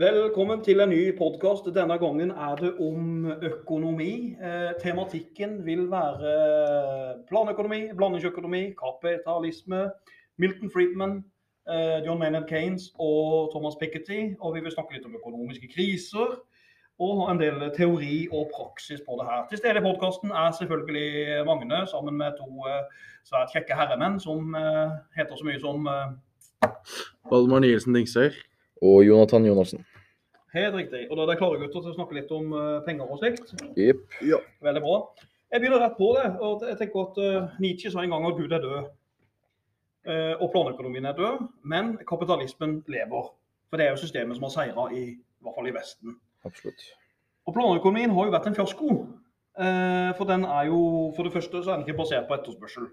Velkommen til en ny podkast. Denne gangen er det om økonomi. Eh, tematikken vil være planøkonomi, blandingsøkonomi, kapitalisme, Milton Friedman, eh, John Maynard Keynes og Thomas Piketty. Og vi vil snakke litt om økonomiske kriser og en del teori og praksis på det her. Til stede i podkasten er selvfølgelig Magne sammen med to eh, svært kjekke herremenn som eh, heter så mye som eh, Valdemar Nielsen Dingsøy. Og Jonathan Jonassen. Helt riktig. Og da er det klare gutter til å snakke litt om eh, penger og slikt. Jepp. Veldig bra. Jeg begynner rett på det. og jeg tenker at uh, Nietzsche sa en gang at Gud er død. Uh, og planøkonomien er død, men kapitalismen lever. For det er jo systemet som har seira, i, i hvert fall i Vesten. Absolutt. Og planøkonomien har jo vært en fiasko. Uh, for den er jo, for det første så er den ikke basert på etterspørsel.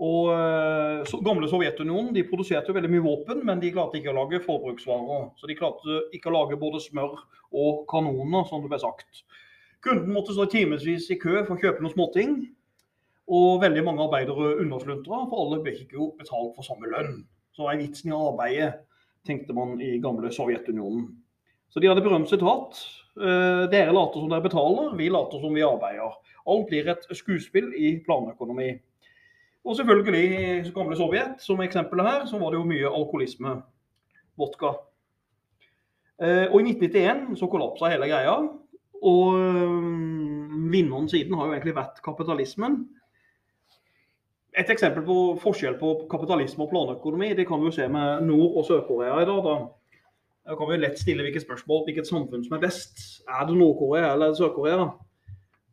Og eh, så, Gamle Sovjetunionen de produserte jo veldig mye våpen, men de klarte ikke å lage forbruksvarer. Så de klarte ikke å lage både smør og kanoner, som det ble sagt. Kunden måtte stå timevis i kø for å kjøpe noen småting. Og veldig mange arbeidere undersluntra, for alle ble ikke jo betalt for samme lønn. Så hva er vitsen i arbeidet, tenkte man i gamle Sovjetunionen. Så de hadde berømt sitat. Eh, dere later som dere betaler, vi later som vi arbeider. Alt blir et skuespill i planøkonomi. Og selvfølgelig i gamle Sovjet, som eksempelet her, så var det jo mye alkoholisme. Vodka. Eh, og i 1991 så kollapsa hele greia. Og øh, vinneren siden har jo egentlig vært kapitalismen. Et eksempel på forskjell på kapitalisme og planøkonomi, det kan vi jo se med Nord- og Sør-Korea i dag. da. Da kan vi lett stille hvilket spørsmål, hvilket samfunn som er best. Er det Nord-Korea eller Sør-Korea?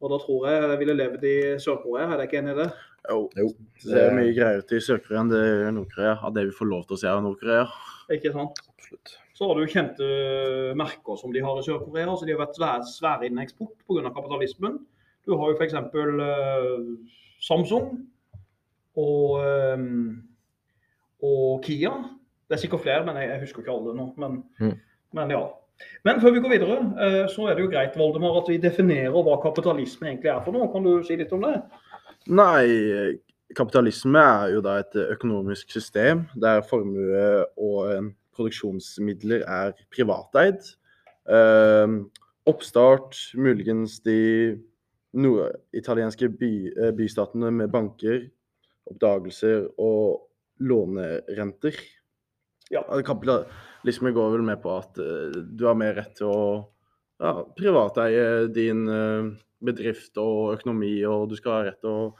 Og da tror jeg jeg ville levd i Sør-Korea, er det ikke enig i det? Jo. Jo. Det ser mye greier ut i Sør-Korea enn det gjør i Nord-Korea. Av det vi får lov til å se av Nord-Korea. Ikke sant? Absolutt. Så har du kjente merker som de har i Sør-Korea. så De har vært svære, svære innen eksport pga. kapitalismen. Du har jo f.eks. Uh, Samsung og, um, og Kia. Det er sikkert flere, men jeg, jeg husker ikke alle nå. Men, Mm. men ja. Men før vi går videre, uh, så er det jo greit Voldemar, at vi definerer hva kapitalisme egentlig er for noe. Kan du si litt om det? Nei, kapitalisme er jo da et økonomisk system der formue og eh, produksjonsmidler er privateid. Eh, oppstart muligens de norditalienske by, eh, bystatene med banker, oppdagelser og lånerenter. Ja. Kapitalisme går vel med på at eh, du har mer rett til å ja, privateie din eh, bedrift og økonomi, og du skal ha rett til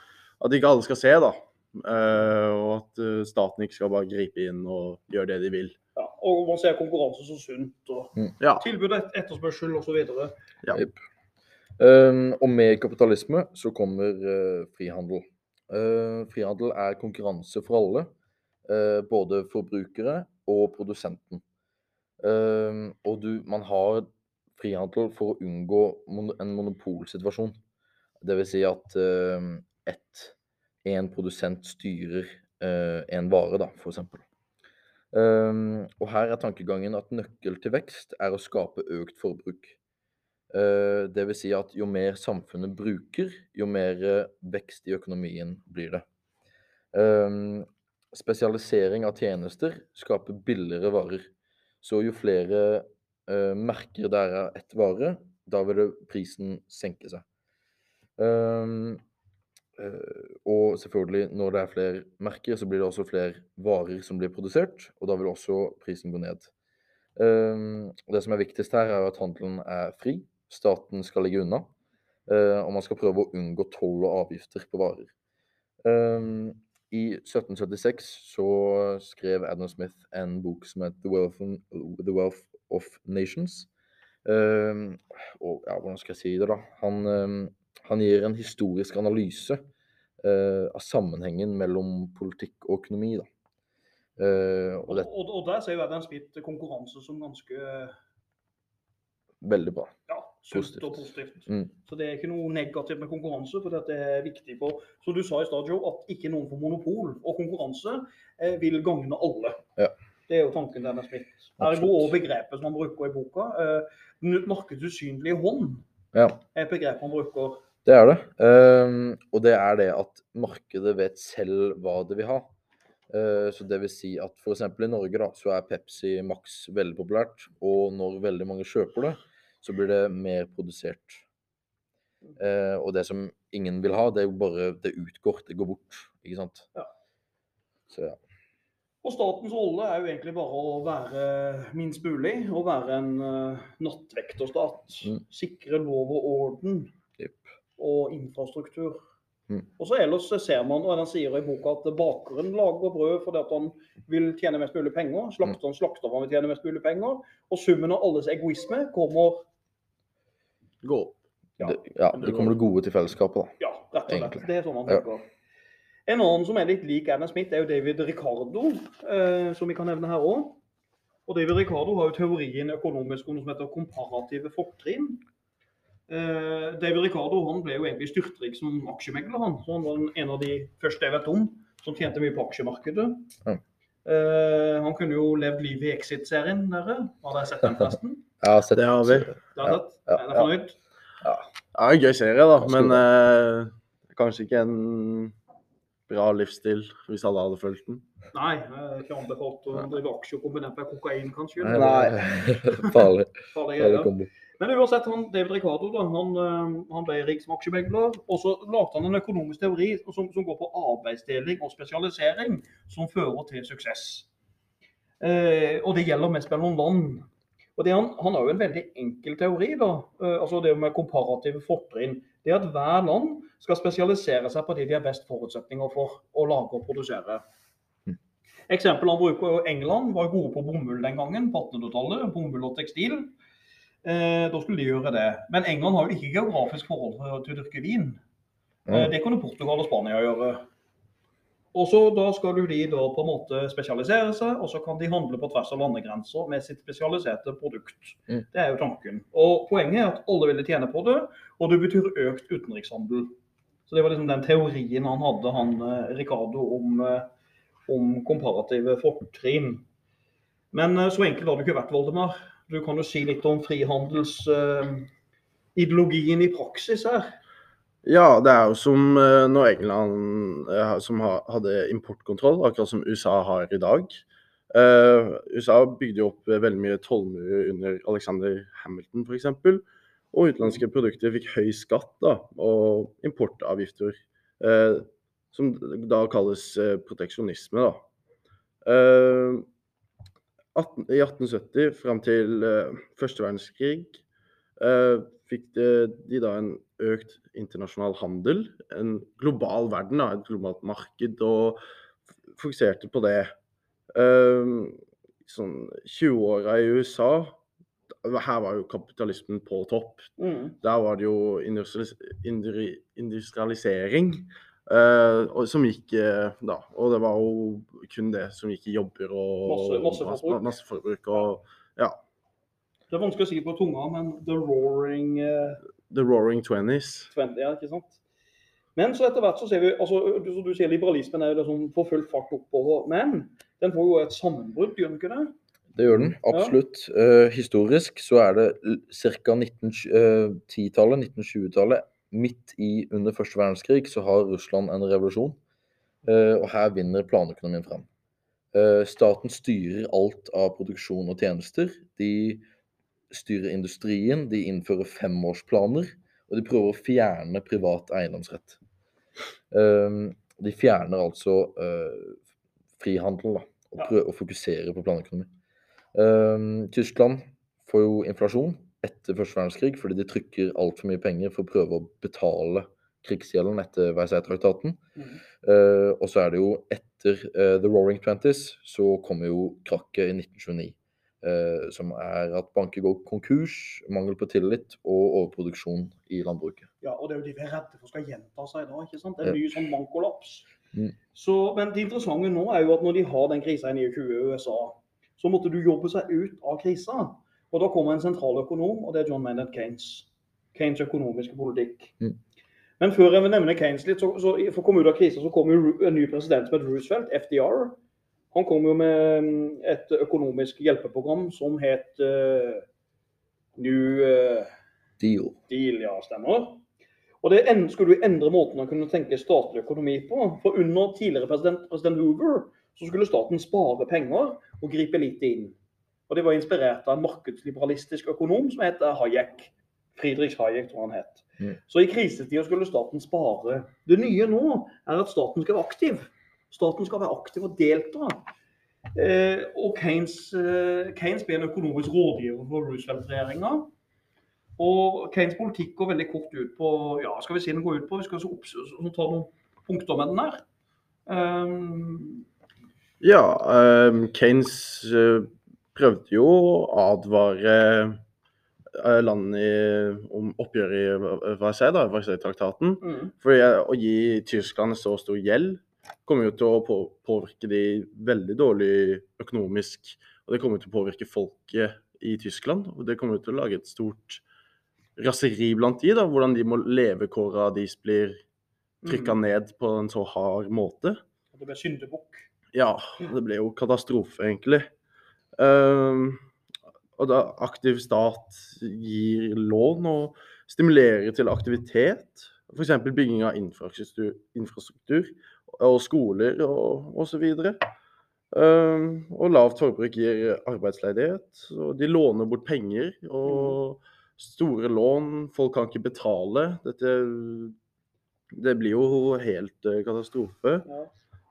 At ikke alle skal se, da. Eh, og at eh, staten ikke skal bare gripe inn og gjøre det de vil. Ja, og man ser konkurranse som sunt. og Ja. Tilbud, et- etterspørsel osv. Um, og med kapitalisme så kommer uh, frihandel. Uh, frihandel er konkurranse for alle, uh, både forbrukere og produsenten. Um, og du, man har frihandel for å unngå en monopolsituasjon. Dvs. Si at uh, ett, en produsent styrer eh, en vare, da, f.eks. Um, og her er tankegangen at nøkkel til vekst er å skape økt forbruk. Vil si at jo mer samfunnet bruker, jo mer eh, vekst i økonomien blir det. Spesialisering av tjenester skaper billigere varer. Så jo flere eh, merker det er ett vare, da vil prisen senke seg. Um, og selvfølgelig, når det er flere merker, så blir det også flere varer som blir produsert, og da vil også prisen gå ned. Um, det som er viktigst her, er at handelen er fri. Staten skal ligge unna. Uh, og man skal prøve å unngå toll og avgifter på varer. Um, I 1776 så skrev Adam Smith en bok som het The Wealth, The Wealth of Nations. Uh, og ja, hvordan skal jeg si det, da? Han, uh, han gir en historisk analyse uh, av sammenhengen mellom politikk og økonomi. Da. Eh, og det og, og der ser jo Adam Smith konkurranse som ganske veldig bra. ja, Positivt. og positivt. Mm. Så det er ikke noe negativt med konkurranse, for det er viktig for Som du sa i stad, Joe, at ikke noen får monopol. Og konkurranse eh, vil gagne alle. Ja. Det er jo tanken til Adam Smith. Er Absolutt. og begrepet som han bruker i boka. Eh, markedets usynlige hånd Ja. er et begrep han bruker. Det er det. Um, og det er det at markedet vet selv hva det vil ha. Uh, Så det vil si at f.eks. i Norge da, så er Pepsi Max veldig populært, og når veldig mange kjøper det, så blir det mer produsert. Uh, og det som ingen vil ha, det er jo bare Det utgår, det går bort, ikke sant. Ja. Så ja. Og statens rolle er jo egentlig bare å være minst mulig, og være en uh, nattvekterstat. Mm. Sikre lov og orden yep. og infrastruktur. Mm. Og så ellers ser man, og han sier i boka, at bakeren lager brød fordi at han vil tjene mest mulig penger. Slakteren slakter for han vil tjene mest mulig penger. Og summen av alles egoisme kommer Gå opp. Ja. Det, ja, det kommer det gode til fellesskapet, da. Ja, rett og slett. Det er sånn man Ja. En annen som er litt lik Adam Smith, er jo David Ricardo, eh, som vi kan nevne her òg. Og David Ricardo har jo teorien økonomisk om noe som heter komparative fortrinn. Eh, David Ricardo han ble jo egentlig styrtrik som aksjemegler. Han. Så han var en av de første jeg vet om som tjente mye på aksjemarkedet. Ja. Eh, han kunne jo levd livet i Exit-serien, dere. Har dere sett den forresten? ja, sett Det har vi. Det er? Ja, dere fornøyd? Ja, en gøy serie, da. Men eh, kanskje ikke en bra livsstil hvis alle hadde fulgt den. Nei, jeg er ikke anbefalt å drive aksjer kombinert med kokain, kanskje. Nei, nei. Farlig. Farlig greier. Men uansett, han, David Ricardo da, han, eh, han ble rik som aksjemegler. Og så lagde han en økonomisk teori som, som går på arbeidsdeling og spesialisering, som fører til suksess. Eh, og det gjelder mest mellom land. Og det han, han har jo en veldig enkel teori, da, eh, altså det med komparative fortrinn. Det er at hver land skal spesialisere seg på det de har best forutsetninger for å lage og produsere. Eksempel han bruker England var gode på bomull den gangen, på 1800-tallet. Bomull og tekstil. Eh, da skulle de gjøre det. Men England har jo ikke geografisk forhold til- å dyrke vin. Eh, Mm. det kunne Portugal og Spania gjøre. Og så Da skal jo de da på en måte spesialisere seg, og så kan de handle på tvers av landegrenser med sitt spesialiserte produkt. Mm. Det er jo tanken. Og Poenget er at alle ville tjene på det, og det betyr økt utenrikshandel. Så Det var liksom den teorien han hadde, han eh, Ricardo, om, eh, om komparative fortrinn. Men eh, så enkelt har det ikke vært, Voldemar. Du kan jo si litt om frihandelsideologien i praksis her. Ja, det er jo som eh, når England eh, som ha, hadde importkontroll, akkurat som USA har i dag. Eh, USA bygde jo opp eh, veldig mye tollmur under Alexander Hamilton f.eks. Og utenlandske produkter fikk høy skatt da, og importavgifter. Eh, som da kalles eh, proteksjonisme. da. Eh, 18, I 1870 fram til eh, første verdenskrig eh, fikk de, de da en økt internasjonal handel, en global verden, da, et globalt marked, og fokuserte på det. Um, sånn 20-åra i USA, her var jo kapitalismen på topp. Mm. Der var det jo industrialisering uh, som gikk uh, da. Og det var jo kun det som gikk i jobber og Masse- masseforbruk. masseforbruk og ja. Det er vanskelig å si på tunga, men the roaring uh, The Roaring Twenties. 20, ja, ikke sant? Men så etter hvert så ser vi altså, du, som du sier, Liberalismen er jo liksom på full fart oppover. Men den får jo et sammenbrudd, gjør den ikke det? Det gjør den, absolutt. Eh, historisk så er det ca. 1910-tallet, 1920-tallet, midt i under første verdenskrig, så har Russland en revolusjon. Uh, og her vinner planøkonomien frem. Uh, staten styrer alt av produksjon og tjenester. De styrer industrien, de innfører femårsplaner, og de prøver å fjerne privat eiendomsrett. Eh, de fjerner altså eh, frihandel, da, og prøver å fokusere på planøkonomi. Ehm, Tyskland får jo inflasjon etter første verdenskrig fordi de trykker altfor mye penger for å prøve å betale krigsgjelden etter Versailles-traktaten. Mm. Eh, og så er det jo etter eh, The Roaring Twenties så kommer jo krakket i 1929. eh, som er at banker går konkurs, mangel på tillit og overproduksjon i landbruket. Ja, og det er jo de vi er redde for skal gjenta seg da, ikke sant? Det er mye sånn bankkollaps. Mm. Så, men det interessante nå er jo at når de har den krisa i 29 i USA, så måtte du jobbe seg ut av krisa. Og da kommer en sentraløkonom, og det er John Maynard Keynes. Keynes økonomiske politikk. Mm. Men før jeg vil nevne Keynes litt, så, så for å komme ut av krisa, så kom jo en ny president som het Roosevelt, FDR. Han kom jo med mm, et økonomisk hjelpeprogram som het uh, New uh, Deal. Deal, ja, stemmer. Og det skulle jo endre måten å kunne tenke statlig økonomi på. For under tidligere president, president Hoover så skulle staten spare penger og gripe lite inn. Og Det var inspirert av en markedsliberalistisk økonom som heter Hayek. Friedrich Hayek, tror han het. Mm. Så i krisetider skulle staten spare. Det nye nå er at staten skal være aktiv. Staten skal være aktiv og delta. Eh, og Keynes, eh, Keynes ble en økonomisk rådgiver for Roosevelt-regjeringa. Og Keynes politikk går veldig kort ut på ja, skal vi si den går ut på, Vi skal så opp, så, så ta noen punkter med den her. Um, Ja, um, Keynes eh, prøvde jo å advare landet i, om oppgjør i Versailles-traktaten. mm, For å gi Tyskland så stor gjeld kommer jo til å på, påvirke de veldig dårlig økonomisk. Og det kommer til å påvirke folket i Tyskland. Og det kommer til å lage et stort raseri blant de, da, hvordan de må levekåra deres blir trykka mm. ned på en så hard måte. Det ble syndebukk. Ja, det ble jo katastrofe, egentlig. Um, og da aktiv stat gir lån og stimulerer til aktivitet, f.eks. bygging av infrastruktur, infrastruktur og skoler og osv. Um, og lavt forbruk gir arbeidsledighet, og de låner bort penger. Og store lån, folk kan ikke betale. Dette Det blir jo helt uh, katastrofe. Ja.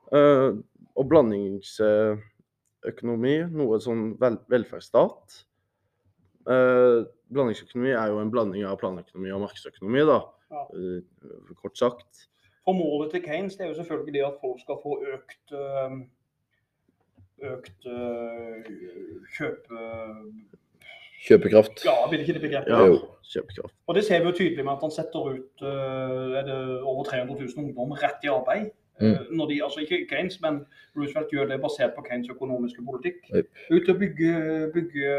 Uh, og blandingsøkonomi, noe sånn vel velferdsstat. Uh, blandingsøkonomi er jo en blanding av planøkonomi og markedsøkonomi, da. Ja. Eh, kort sagt. For målet til Keynes det er jo selvfølgelig det at folk skal få økt øh, økt øh, kjøpe... Kjøpekraft. Ja, vil ikke det begrepet? Ja, Jo. kjøpekraft. Og det ser vi jo tydelig med at han setter ut det over 300 000 ungdom rett i arbeid. Mm. Eh, Når de, altså ikke Keynes, men Roosevelt gjør det basert på Keynes økonomiske politikk. Ut og bygge, bygge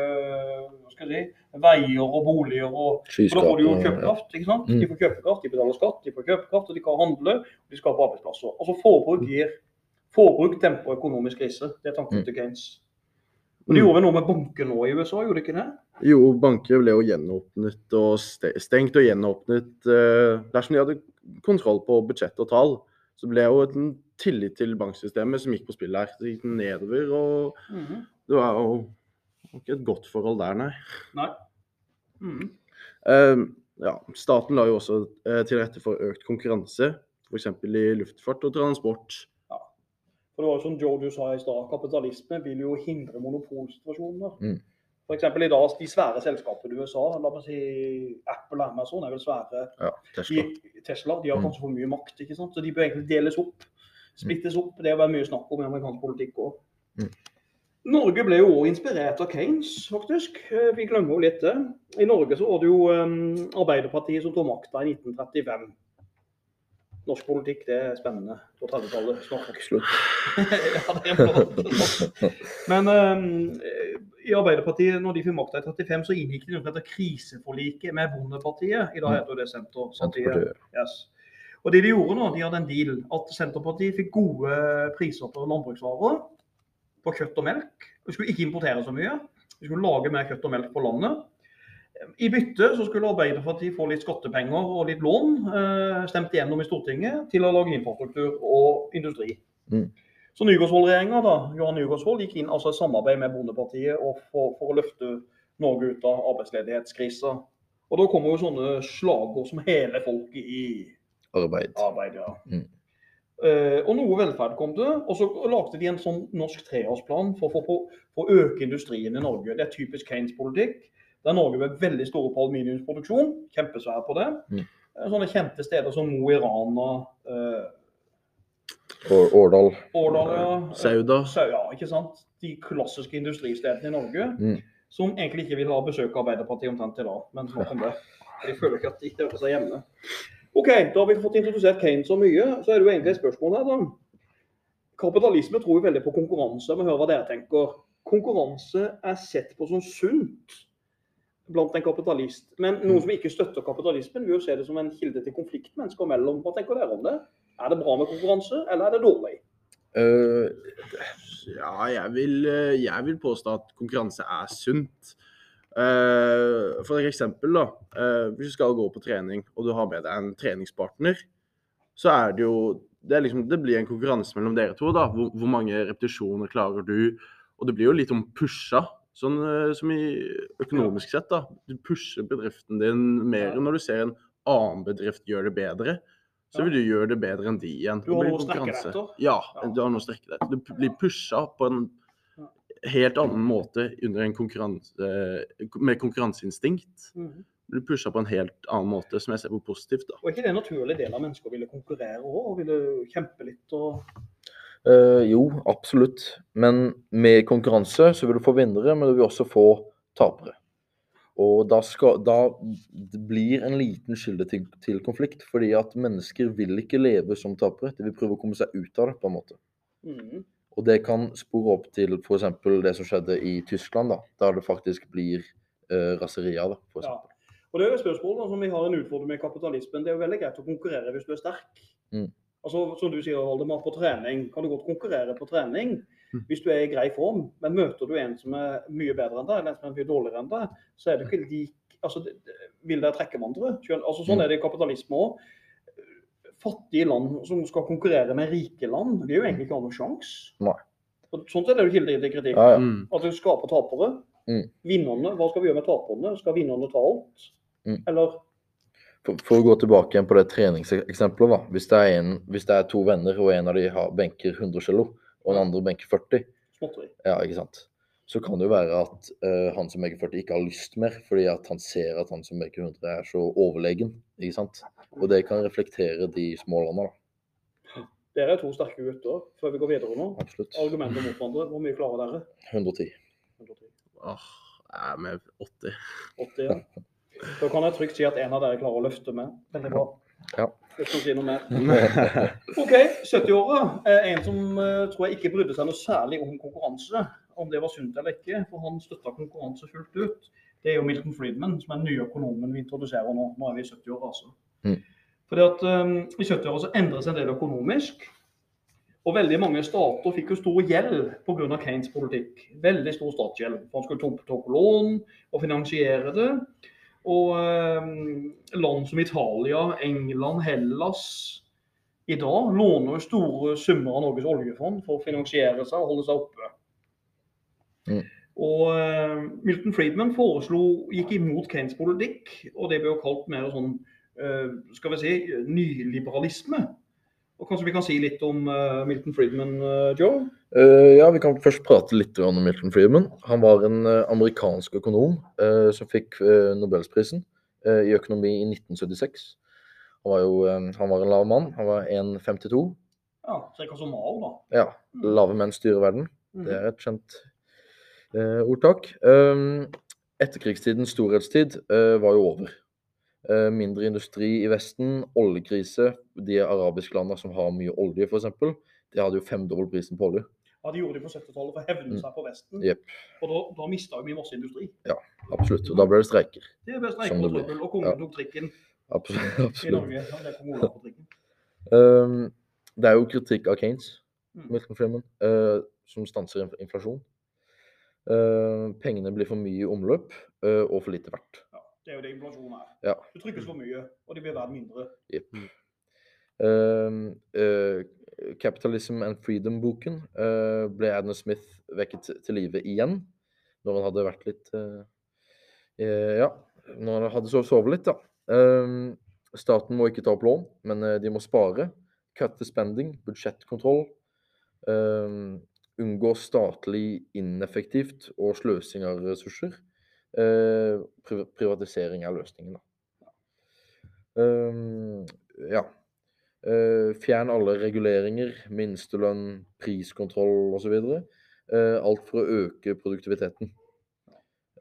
si, veier og boliger. og For da får de jo kjøpekraft. ikke sant? Mm. De får kjøpekraft, de betaler skatt, de får kjøpekraft, og de kan handle. og De skaper arbeidsplasser. Altså Forbruk gir forbruk demper økonomisk krise. Det er tanken Mm. til Keynes. Og De gjorde noe med banker nå i USA, gjorde de ikke det? Jo, banker ble jo gjenåpnet og stengt og gjenåpnet eh, dersom de hadde kontroll på budsjett og tall. Så ble jo en tillit til banksystemet som gikk på spill her. Det gikk nedover, og Mhm. det var jo ikke et godt forhold der, nei. Nei. Mhm. Eh, ja, staten la jo også eh, til rette for økt konkurranse, f.eks. i luftfart og transport. Ja. For det var jo som Joe du sa i stad, kapitalisme vil jo hindre monopolsituasjoner. Mm. Eksempel i dag, de svære selskapene i USA, la meg si Apple og Amazon er vel svære. Ja, Tesla. De, Tesla de har Mm. kanskje for mye makt, ikke sant? så de bør egentlig deles opp. Splittes opp. Det har vært mye snakk om i amerikansk politikk òg. Mm. Norge ble jo også inspirert av Keynes, faktisk. Eh, Vi glemmer jo litt det. I Norge så var det jo um, Arbeiderpartiet som tok makta i 1935. Norsk politikk det er spennende på 30-tallet. Snart Slutt. ja, det er bra. Men um, i Arbeiderpartiet, når de fikk makta i 35, så inngikk de noe kriseforliket med Bondepartiet. I dag heter det Senterpartiet. Senterpartiet. Yes. Og det De gjorde nå, de hadde en deal at Senterpartiet fikk gode priser på landbruksvarer. På kjøtt og melk. Vi skulle ikke importere så mye. Vi skulle lage mer kjøtt og melk på landet. I bytte så skulle Arbeiderpartiet få litt skattepenger og litt lån, eh, stemt igjennom i Stortinget, til å lage infrastruktur og industri. Mm. Så Nygaardsvold-regjeringa, da, Johan Nygaardsvold, gikk inn altså i samarbeid med Bondepartiet for, for å løfte Norge ut av arbeidsledighetskrisa. Og da kommer jo sånne slagord som 'hele folket i Arbeid. arbeid'. ja. Mm. Eh, og noe velferd kom det. Og så lagde de en sånn norsk treårsplan for, å øke industrien i Norge. Det er typisk Keynes-politikk. Der Norge ble veldig store på aluminiumsproduksjon. Kjempesvære på det. Mm. Eh, Sånne kjente steder som Mo i Rana, eh, Årdal. Årdal ja. Sauda. Sau, ja, ikke sant? De klassiske industristedene i Norge. Mm. Som egentlig ikke vil ha besøk av Arbeiderpartiet omtrent i dag. Men nok om det. De føler ikke at de hører seg hjemme. OK, da har vi fått introdusert Kane så mye. Så er det jo egentlig et spørsmål her, da. Kapitalisme tror jo veldig på konkurranse. Vi hører hva dere tenker. Konkurranse er sett på som sunt blant en kapitalist. Men noen som ikke støtter kapitalismen, vil jo se det som en kilde til konflikt mennesker mellom. Hva tenker dere om det? Er det bra med konkurranse, eller er det dårlig? Uh, Ja, jeg vil, eh, jeg vil påstå at konkurranse er sunt. Uh, For eksempel, da. Uh, Hvis du skal gå på trening og du har med deg en treningspartner, så er det jo det, liksom, det blir en konkurranse mellom dere to. da. Hvor, hvor mange repetisjoner klarer du? Og det blir jo litt om pusha, sånn som i økonomisk sett. da. Du pusher bedriften din mer når du ser en annen bedrift gjøre det bedre. Så Ja. vil du gjøre det bedre enn de igjen. Du har noe å strekke deg etter. Ja, du har noe å strekke deg etter. Du blir pusha på en helt annen måte under en konkurranse, med konkurranseinstinkt. Mhm. Du blir pusha på en helt annen måte, som jeg ser på positivt. da. Og er ikke det en naturlig del av mennesker å ville konkurrere òg, og ville kjempe litt og Uh, jo, absolutt. Men med konkurranse så vil du få vinnere, men du vil også få tapere. Og da, skal, da blir en liten kilde til, til konflikt, fordi at mennesker vil ikke leve som tapere. De vil prøve å komme seg ut av det, på en måte. Mm. Og det kan spore opp til f.eks. det som skjedde i Tyskland, da, der det faktisk blir eh, raseri av det. For Ja. eksempel. Og det er jo et spørsmål da, som vi har en utfordring med kapitalismen. Det er jo veldig greit å konkurrere hvis du er sterk. Mm. Altså, Som du sier, Valdemar, på trening kan du godt konkurrere på trening. Hvis du er i grei form. Men møter du en som er mye bedre enn deg, eller en som er mye dårligere enn deg, så er det ikke lik altså, Vil dere trekke hverandre? Altså, sånn Mm. er det i kapitalisme òg. Fattige land som skal konkurrere med rike land, vil jo egentlig ikke ha noen sjanse. Sånn sett er det jo kilde til kritikk. Ja, ja. Mm. At du skaper tapere. Mm. Vinnerne, hva skal vi gjøre med taperne? Skal vinnerne ta alt? Mm. Eller For, for å gå tilbake igjen på det treningseksempelet. da. Hvis det, en, hvis det er to venner, og en av de har benker 100 kg, og den andre benker 40, ja, ikke sant? så kan det jo være at uh, han som benker 40 ikke har lyst mer, fordi at han ser at han som benker 100 er så overlegen. ikke sant? Og det kan reflektere de små landa. da. Dere er to sterke gutter. Før vi går videre nå, Absolutt. argumenter mot hverandre. Hvor mye klarer dere? 110. 110. Åh, jeg er med 80. 80, ja. Da kan jeg trygt si at en av dere klarer å løfte med. Veldig bra. Ja. Uten å si noe mer. OK, 70-åra er en som eh, tror jeg ikke brydde seg noe særlig om konkurranse. Om det var sunt eller ikke, for han støtta konkurranse fullt ut. Det er jo Milton Friedman, som er den nye økonomen vi introduserer nå. Nå er vi i 70-åra, altså. Mm. Fordi at um, I 70-åra så endres en del økonomisk. Og veldig mange stater fikk jo stor gjeld pga. Keynes politikk. Veldig stor statsgjeld. Han skulle tompe opp lån og finansiere det. Og eh, land som Italia, England, Hellas i dag låner jo store summer av Norges oljefond for å finansiere seg og holde seg oppe. Mm. Og eh, Milton Friedman foreslo, gikk imot Keynes politikk, og det ble jo kalt mer sånn eh, skal vi si, nyliberalisme. Kanskje vi kan si litt om eh, Milton Friedman, eh, Joe? Eh, ja, Vi kan først prate litt om Milton Friedman. Han var en amerikansk økonom som fikk Nobelsprisen i økonomi i 1976. Han var jo han var en lav mann. Han var 1,52. Ja, ca. som Mao, da. Ja, lave menn styrer verden. Mhm. Det er et kjent ordtak. Um, etterkrigstidens storhetstid var jo over. Eh, mindre industri i Vesten, oljekrise. De arabiske landene som har mye olje, f.eks., de hadde jo femdobbel prisen på olje. Ja, De gjorde det på 70-tallet for å hevne Mm. seg på Vesten. Yep. Og da, da mista vi masse industri. Ja, Absolutt. Og da ble det streiker. Det ble streiker og trøbbel, og kongen Ja. tok trikken Absolutt. i absolutt. Norge. Ja, det kom på trikken. Um, det er jo kritikk av Keynes, Mm. Milton Friedman, eh, som stanser inflasjon. Uh, pengene blir for mye i omløp uh, og for lite verdt. Det er jo det inflasjon er. Ja. Du trykkes for mye, og de blir verdt mindre. Yep. Uh, uh, Capitalism and Freedom-boken uh, ble Adam Smith vekket til- live igjen. Når han hadde vært litt eh, eh, Ja, når han hadde sov- sovet litt, da. Um, staten må ikke ta opp lån, men de må spare. Cut the spending, budsjettkontroll. Um, unngå statlig ineffektivt og sløsing av ressurser. Eh, privatisering er løsningen. Um, ja. Uh, fjern alle reguleringer, minstelønn, priskontroll osv. Uh, alt for å øke produktiviteten.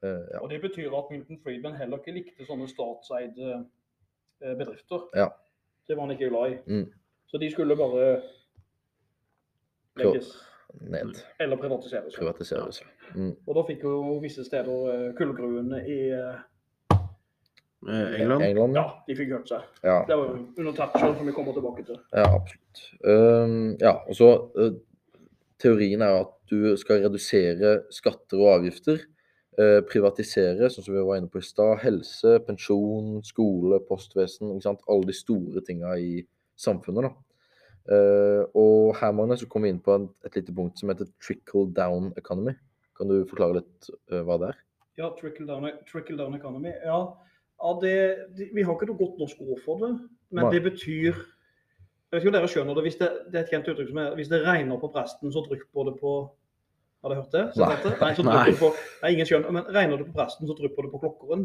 Uh, ja. Og Det betyr at Milton Friedman heller ikke likte sånne statseide bedrifter. Ja. Det var han ikke glad i. Mm. Så de skulle bare legges Ned. eller privatiseres. Privatiseres. Mm. Og da fikk jo visse steder eh, kullgruene i eh, Eh, England? England, Ja, ja. de fikk hørt seg. Ja, Det var jo under Thatcher, som vi kommer tilbake til. ja absolutt. Um, ja, og så uh, Teorien er at du skal redusere skatter og avgifter. Uh, privatisere, sånn som vi var inne på i stad. Helse, pensjon, skole, postvesen. Ikke sant? Alle de store tinga i samfunnet. da. Uh, og her Magne, så kom vi inn på et, et lite punkt som heter trickle down economy. Kan du forklare litt eh, hva det er? Ja, trickle down, trickle down economy. Ja, ja det, det, vi har ikke noe godt norsk ord for det, men Nei. det betyr jeg vet ikke om dere skjønner det, hvis det, det er et kjent uttrykk som er hvis det regner på presten, så drypper det på Har dere hørt det? Nei. Nei, så det på, nei, ingen skjønner, men regner det på presten, så drypper det på klokkeren.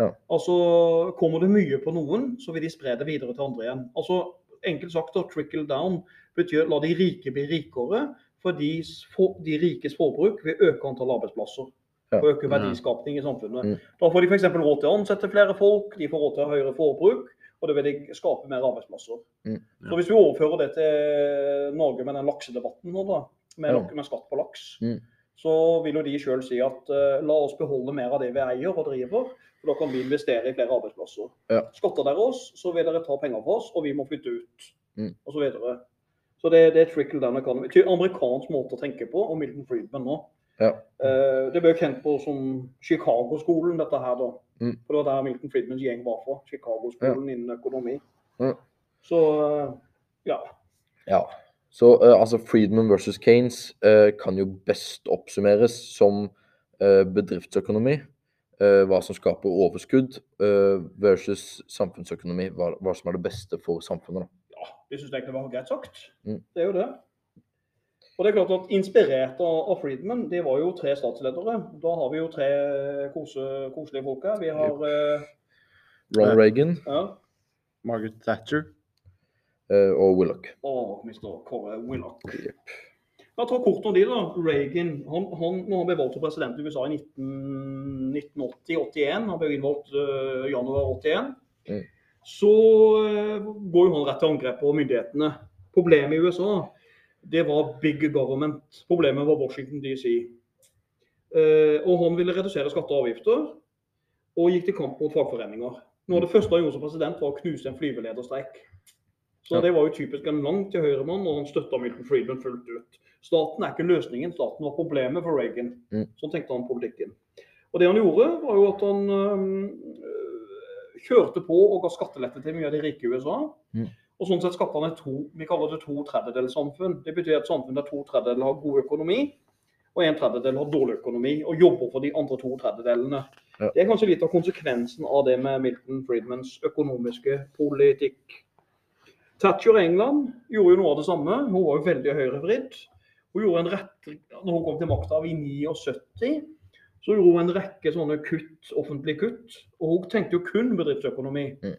Ja. Altså, kommer det mye på noen, så vil de spre det videre til andre igjen. Altså, Enkelt sagt, da, trickle down betyr la de rike bli rikere, fordi for, de rikes forbruk vil øke antall arbeidsplasser. Ja. Og øke verdiskapning i samfunnet. Mm. Da får de f.eks. råd til å ansette flere folk, de får råd til høyere forbruk, og det vil de skape mer arbeidsplasser. Mm. Så hvis vi overfører det til Norge med den laksedebatten nå, da, med, Ja. med skatt på laks, Mm. så vil jo de sjøl si at uh, la oss beholde mer av det vi eier og driver, for da kan vi investere i flere arbeidsplasser. Ja. Skatter dere oss, så vil dere ta penger fra oss, og vi må flytte ut, Mm. og så det, det er trickle down economy. Til amerikansk måte å tenke på, og Milton Friedman nå. Ja. Uh, det ble kjent på som Chicago-skolen, dette her da. Mm. For det var der Milton Friedmans gjeng var fra. Chicago-skolen innen økonomi. Mm. Så uh, ja. Ja. Så uh, altså Friedman versus Keynes eh, kan jo best oppsummeres som bedriftsøkonomi, hva som skaper overskudd, versus samfunnsøkonomi, hva, hva som er det beste for samfunnet. Da. Det syns det egentlig var greit sagt. Mm. Det er jo det. Og det er klart at Inspirert av, av Friedman, det var jo tre statsledere. Da har vi jo tre kose, koselige folk her. Vi har eh, Ronald Reagan ja, Margaret Thatcher. Uh, og Willoch. og Mr. Kåre Willoch. Yep. Jeg tar kort om de da. Reagan han, han, når han ble valgt til president i USA i 1980-81, han ble innvalgt uh, januar 81, Mm. Så eh, går jo han rett til angrep på myndighetene. Problemet i USA det var big government. Problemet var Washington DC. Eh, og han ville redusere skatter og avgifter, og gikk til kamp mot fagforeninger. Noe av det første han gjorde som president, var å knuse en flyvelederstreik. Så det var jo typisk en langt til høyre-mann, og han støtta Milton Friedman fullt ut. Staten er ikke løsningen, staten var problemet for Reagan. Sånn tenkte han politikken. Og det han gjorde, var jo at han øhm, kjørte på og ga skattelette til mye av de rike i USA. Mm. Og sånn sett skapte han et to, vi kaller det to tredjedelssamfunn. Det betyr et samfunn der to tredjedeler har god økonomi, og en tredjedel har dårlig økonomi, og jobber for de andre to tredjedelene. Ja. Det er kanskje litt av konsekvensen av det med Milton Friedmans økonomiske politikk. Thatcher i England gjorde jo noe av det samme. Hun var jo veldig høyrevridd. Hun gjorde en rett, når hun kom til makta i 79, så gjorde hun en rekke sånne kutt, offentlige kutt. Og hun tenkte jo kun bedriftsøkonomi. Mm.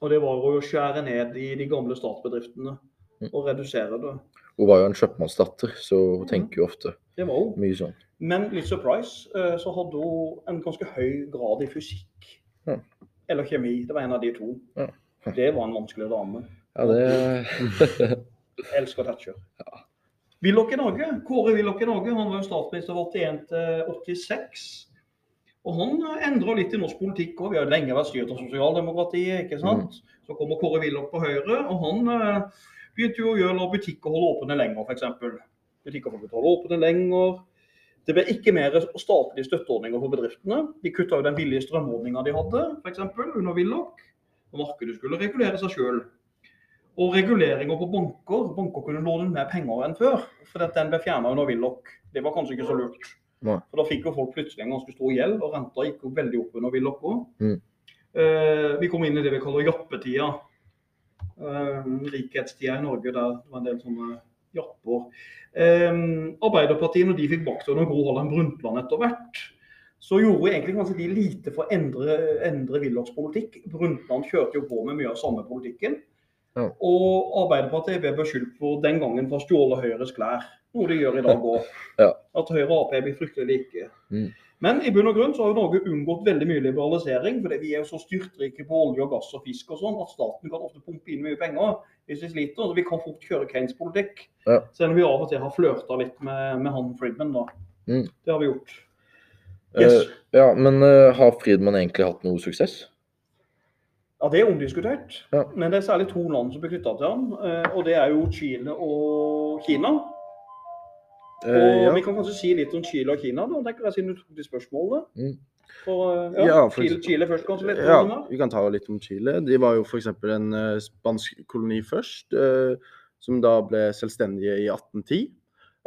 Og det var å skjære ned i de gamle statsbedriftene Mm. og redusere det. Hun var jo en kjøpmannsdatter, så hun tenker jo ofte Det var hun. mye sånn. Men litt surprise, eh, så hadde hun en ganske høy grad i fysikk. Ja. Eller kjemi. Det var en av de to. Ja. Det var en vanskelig dame. Ja, det elsker Thatcher. Willoch i Norge. Kåre Willoch i Norge. Han var jo statsminister fra 81 til 86. Og han endra litt i norsk politikk òg. Vi har lenge vært styrt av sosialdemokratiet. ikke sant? Så kommer Kåre Willoch på Høyre, og han eh, begynte jo å gjøre butikker holde åpne lenger, f.eks. Butikker får holde åpne lenger. Det ble ikke mer statlige støtteordninger for bedriftene. De kutta jo den billige strømordninga de hadde, f.eks. under Willoch. Og markedet skulle regulere seg sjøl. Og reguleringer på banker. Banker kunne låne mer penger enn før. For den ble fjerna under Willoch. Det var kanskje ikke så lurt. Nei. For da fikk jo folk plutselig en ganske stor gjeld, og renta gikk jo veldig opp under Willoch òg. Mm. Eh, vi kom inn i det vi kaller jappetida. Eh, rikhetstida i Norge der det var en del sånne japper. Eh, Arbeiderpartiet, når de fikk makta under Gro Harlem Brundtland etter hvert, så gjorde egentlig kanskje de lite for å endre, endre Willochs politikk. Brundtland kjørte jo på med mye av samme politikken. Ja. Og Arbeiderpartiet ble beskyldt for den gangen for å stjåle Høyres klær. Noe de gjør i dag òg. Ja. At Høyre og Ap blir fryktelig like. Mm. Men i bunn og grunn så har jo Norge unngått veldig mye liberalisering. fordi vi er jo så styrtrike på olje og gass og fisk og sånn at staten kan ofte pumpe inn mye penger hvis vi sliter. Så vi kan fort kjøre Keynes-politikk. Ja. Selv om vi av og til har flørta litt med, med han Friedman, da. Mm. Det har vi gjort. Yes. Uh, Ja, men uh, har Friedman egentlig hatt noe suksess? Ja, Det er omdiskutert. Ja. Men det er særlig to land som blir knytta til han. eh, Og det er jo Chile og Kina. Og Eh, ja. Vi kan kanskje si litt om Chile og Kina, da, tenker jeg, siden du tok de spørsmålene. Mm. For, eh, ja, Ja, for Chile, Chile først, kanskje litt? Ja, vi kan ta litt om Chile. De var jo f.eks. en uh, spansk koloni først, uh, som da ble selvstendige i 1810.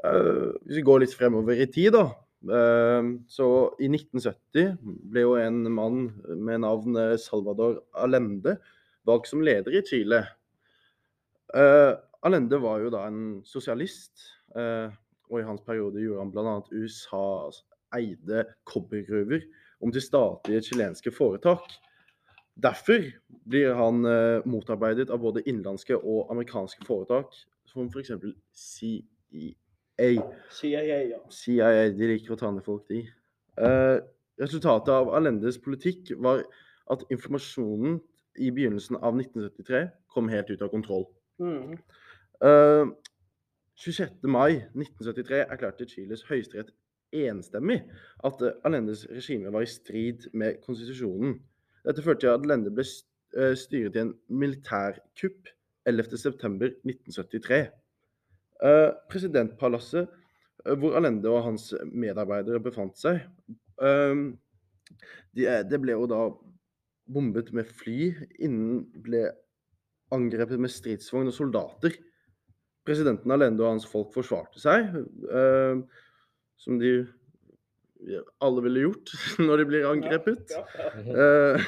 Uh, hvis vi går litt fremover i tid, da. Eh, så i 1970 ble jo en mann med navn eh, Salvador Allende valgt som leder i Chile. Eh, Allende var jo da en sosialist, eh, og i hans periode gjorde han bl.a. USAs eide kobbergruver om til statlige chilenske foretak. Derfor blir han motarbeidet av både innenlandske og amerikanske foretak, som f.eks. CIA. CIA, ja. CIA, de liker å ta ned folk, de. Uh, resultatet av Allendes politikk var at informasjonen i begynnelsen av 1973 kom helt ut av kontroll. Mm. Uh, 26. mai 1973 erklærte Chiles høyesterett enstemmig at Alendes Allendes regime var i strid med konstitusjonen. Dette førte til at Allende ble eh, styret i en militærkupp 11.9.1973. Eh, presidentpalasset, eh, hvor Alende og hans medarbeidere befant seg, eh, de, er- det ble jo da bombet med fly innen ble angrepet med stridsvogn og soldater. Presidenten Alende og hans folk forsvarte seg, eh, som de alle ville gjort når de blir angrepet. Eh,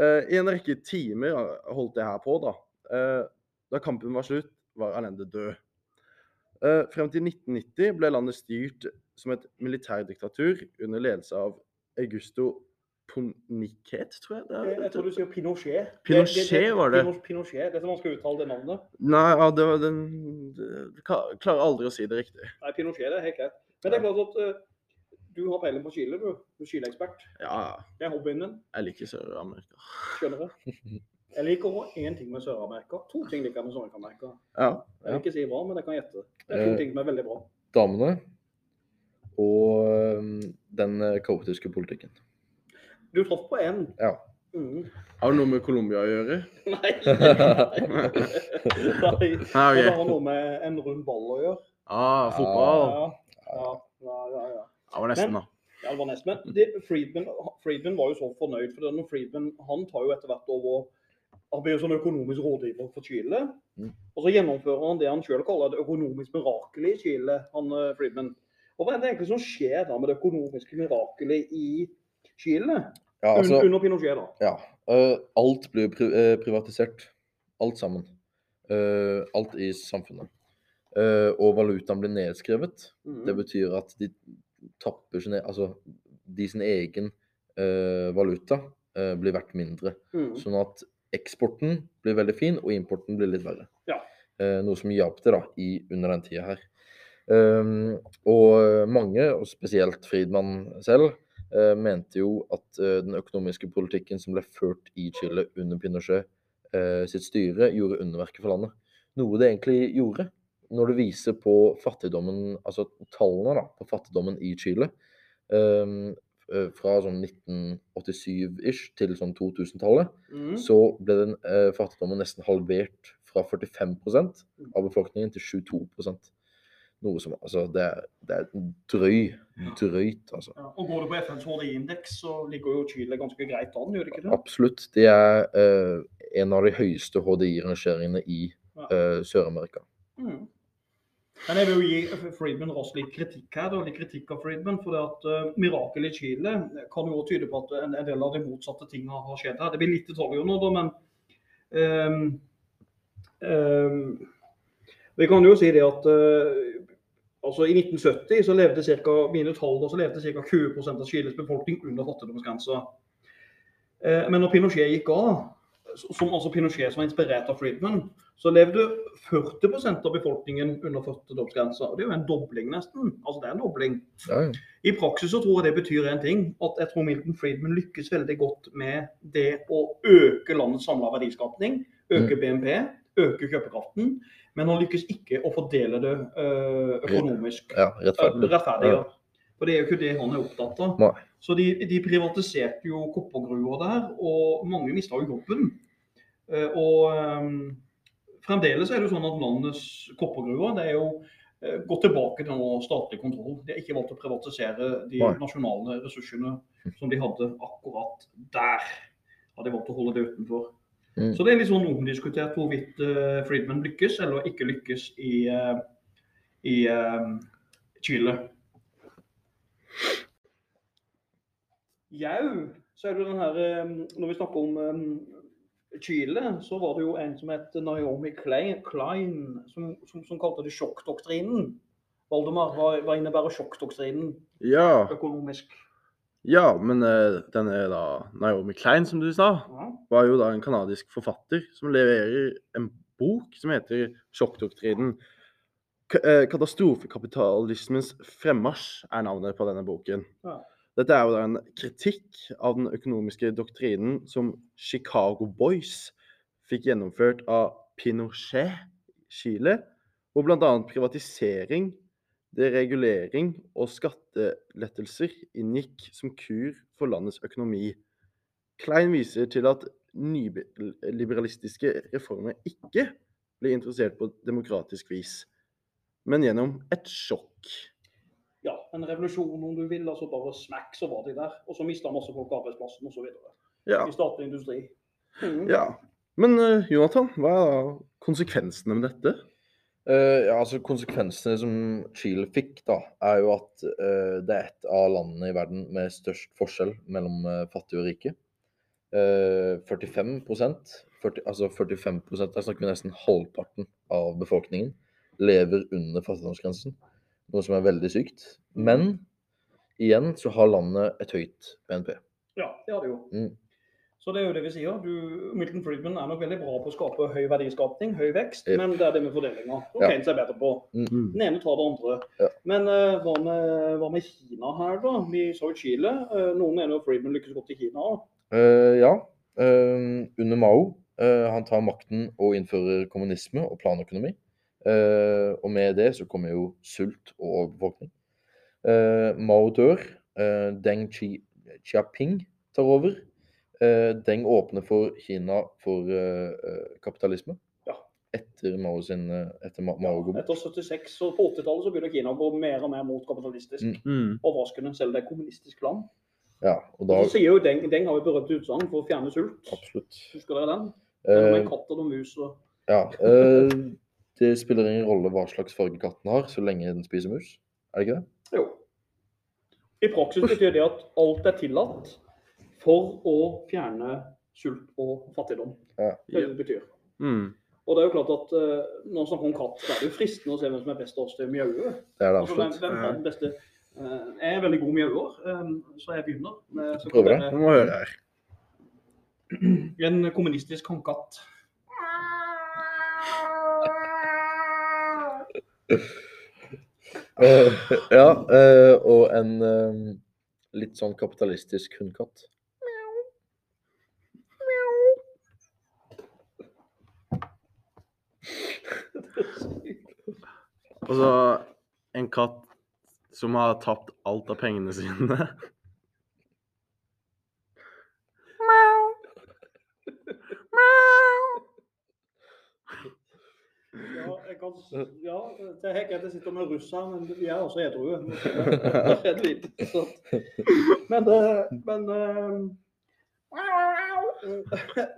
eh, I en rekke timer holdt det her på, da. Eh, da kampen var slutt, var Alende død. Eh, frem til 1990 ble landet styrt som et militærdiktatur under ledelse av Augusto Poniquet, tror jeg det Jeg, jeg er. tror du sier Pinochet. Pinochet var det. Pinochet, det er så vanskelig å uttale det navnet. Nei, ja, det var den det- Klarer aldri å si det riktig. Nei, Pinochet det er helt greit. Men det er klart at uh, du har peiling på Chile, du. Du er Chile-ekspert. Ja, Det er hobbyen din, jeg liker Sør-Amerika. skjønner jeg. Jeg liker én ting med Sør-Amerika. To ting liker jeg med Sør-Amerika. Ja. Jeg vil ikke si hva, men jeg kan gjette. Det er to Eh. ting som er veldig bra. Damene og den øh, kaotiske politikken. Du traff på én. Ja. Mm. Har det noe med Colombia å gjøre? Nei. Nei. Nei, Og det har noe med en rund ball å gjøre. Ah, fotball. Ja, ja, ja. ja, ja. Det var nesten, da. Ja, det var nesten. Men Friedman var jo så fornøyd, for denne Friedman han tar jo etter hvert over Blir jo sånn økonomisk rådgiver for Chile. Mm. Og så gjennomfører han det han sjøl kaller det økonomiske mirakelet i Chile. han eh, Friedman. Og Hva er det egentlig som skjer da med det økonomiske mirakelet i Chile? Ja, altså, Un- under Pinochet, da. ja. Uh, alt blir pri øh, privatisert. Alt sammen. Uh, alt i samfunnet. Uh, og valutaen blir nedskrevet. Mhm. Det betyr at de tapper sin, e- altså, de sin egen valuta blir verdt mindre. Mhm. Sånn at eksporten blir veldig fin, og importen blir litt verre. Ja. Eh, noe som hjalp til da, i, under den tida her. Um, og mange, og spesielt Friedmann selv, eh, mente jo at eh, den økonomiske politikken som ble ført i Chile under Pinochet eh, sitt styre, gjorde underverket for landet. Noe det egentlig gjorde. Når du viser på fattigdommen, altså tallene da, på fattigdommen i Chile, um, eh, fra sånn 1987-ish til sånn 2000-tallet, mm. så ble den eh, fattigdommen nesten halvert fra 45 av befolkningen til 22% Noe som altså Det er, det er drøy, drøyt, altså. Ja. Og Går du på FNs HDI-indeks, så ligger jo Chile ganske greit an, gjør det ikke det? Absolutt. Det er eh, en av de høyeste HDI-rangeringene i Ja. eh, Sør-Amerika. Mm. Men jeg vil jo gi Friedman raskt litt kritikk her, da, litt kritikk av Friedman. For det at uh, mirakelet i Chile kan jo tyde på at en, en del av de motsatte tingene har skjedd her. Det blir litt detaljer nå, da, men um, um, Vi kan jo si det at uh, altså i 1970 så levde cirka, mine tall da, så levde ca. 20% av Chiles befolkning under fattigdomsgrensa. Uh, Men når Pinochet gikk av, som altså Pinochet som var inspirert av Friedman, så levde 40% av befolkningen under fattigdomsgrensa. Det er jo en dobling, nesten. Altså det er en dobling. Ja, ja. I praksis så tror jeg det betyr en ting. At jeg tror Milton Friedman lykkes veldig godt med det å øke landets samla verdiskapning. Øke BNP, øke kjøpekraften. Men han lykkes ikke å fordele det øh, økonomisk ja rettferdig. rettferdig. Ja. Ja. For det er jo ikke det han er opptatt av. Nei. Så de, de privatiserte jo koppergruver der, og mange mista jo jobben. Eh, Og ehm, fremdeles er det jo sånn at landets koppergruver det er jo eh, gått tilbake til noe statlig kontroll. De har ikke valgt å privatisere de nasjonale ressursene som de hadde akkurat der. Har de valgt å holde det utenfor. Mm. Så det er litt sånn omdiskutert hvorvidt uh, Friedman lykkes eller ikke lykkes i, uh, i uh, Chile. Jau, så er det den her Når vi snakker om eh, Chile, så var det jo en som het Naomi Klein, Klein som, som, som kalte det sjokkdoktrinen. Valdemar, hva, hva innebærer sjokkdoktrinen Ja, økonomisk? ja men eh, denne da Naomi Klein, som du sa, Ja. var jo da en kanadisk forfatter som leverer en bok som heter 'Sjokkdoktrinen'. K uh, 'Katastrofekapitalismens fremmarsj' er navnet på denne boken. Ja. Dette er jo da en kritikk av den økonomiske doktrinen som Chicago Boys fikk gjennomført av Pinochet Chile, hvor bl.a. privatisering, deregulering og skattelettelser inngikk som kur for landets økonomi. Klein viser til at nyliberalistiske reformer ikke ble interessert på demokratisk vis, men gjennom et sjokk. En revolusjon om du vil. altså Bare smack, så var de der. Og så mista masse folk arbeidsplassen osv. Ja, I statlig industri. Mm. ja. Men uh, Jonathan, hva er da konsekvensene med dette? Uh, ja, altså Konsekvensene som Chile fikk, da, er jo at uh, det er et av landene i verden med størst forskjell mellom fattige og rike. Eh, 45 40, altså 45 der snakker vi nesten halvparten av befolkningen, lever under fattigdomsgrensen. Noe som er veldig sykt. Men igjen så har landet et høyt BNP. Ja, det har det jo. Mm. Så det er jo det vi sier. Du, Milton Friedman er nok veldig bra på å skape høy verdiskapning, høy vekst, yep. men det er det med fordelinga. Og Ja. Keynes er bedre på. Mm. Den ene tar det andre. Ja. Men uh, hva, med, hva med Kina her, da? Vi så jo Chile. Uh, noen mener jo Friedman lykkes godt i Kina òg. Uh, ja. eh, under Mao. eh, han tar makten og innfører kommunisme og planøkonomi. Eh, og med det så kommer jo sult og overbefolkning. Eh, Mao dør. eh, Deng Xi, Xiaoping tar over. Eh, Deng åpner for Kina for eh, eh, kapitalisme. Ja. Etter Mao sin eh, etter Mao går bort. Etter 76 og på 80-tallet så begynner Kina å gå mer og mer mot kapitalistisk. Mm. Mm. Overraskende, selv det er kommunistisk land. Ja, og Og så sier jo Deng, Deng har jo berømt utsagn for å fjerne sult. Absolutt. Husker dere den? Er med katter og mus og ja. eh, det spiller ingen rolle hva slags farge katten har, så lenge den spiser mus. Er det ikke det? Jo. I praksis betyr det at alt er tillatt for å fjerne sult og fattigdom. Ja. Det er det det betyr. Mm. Og det er jo klart at uh, når man snakker om katt, så er det jo fristende å se hvem som er best av oss til mjaue. Det er det Altså, hvem, hvem er den beste Uh, Jeg er veldig god mjauer, um, så jeg begynner. Prøv det. Vi må høre her. En kommunistisk håndkatt. Eh, ja, uh, og en uh, litt sånn kapitalistisk hundkatt. Og så en katt som har tapt alt av pengene sine. Ja, jeg kan, ja, det er greit jeg sitter med russer, men vi er også edrue. det. Er litt sant. Men, eh, men eh,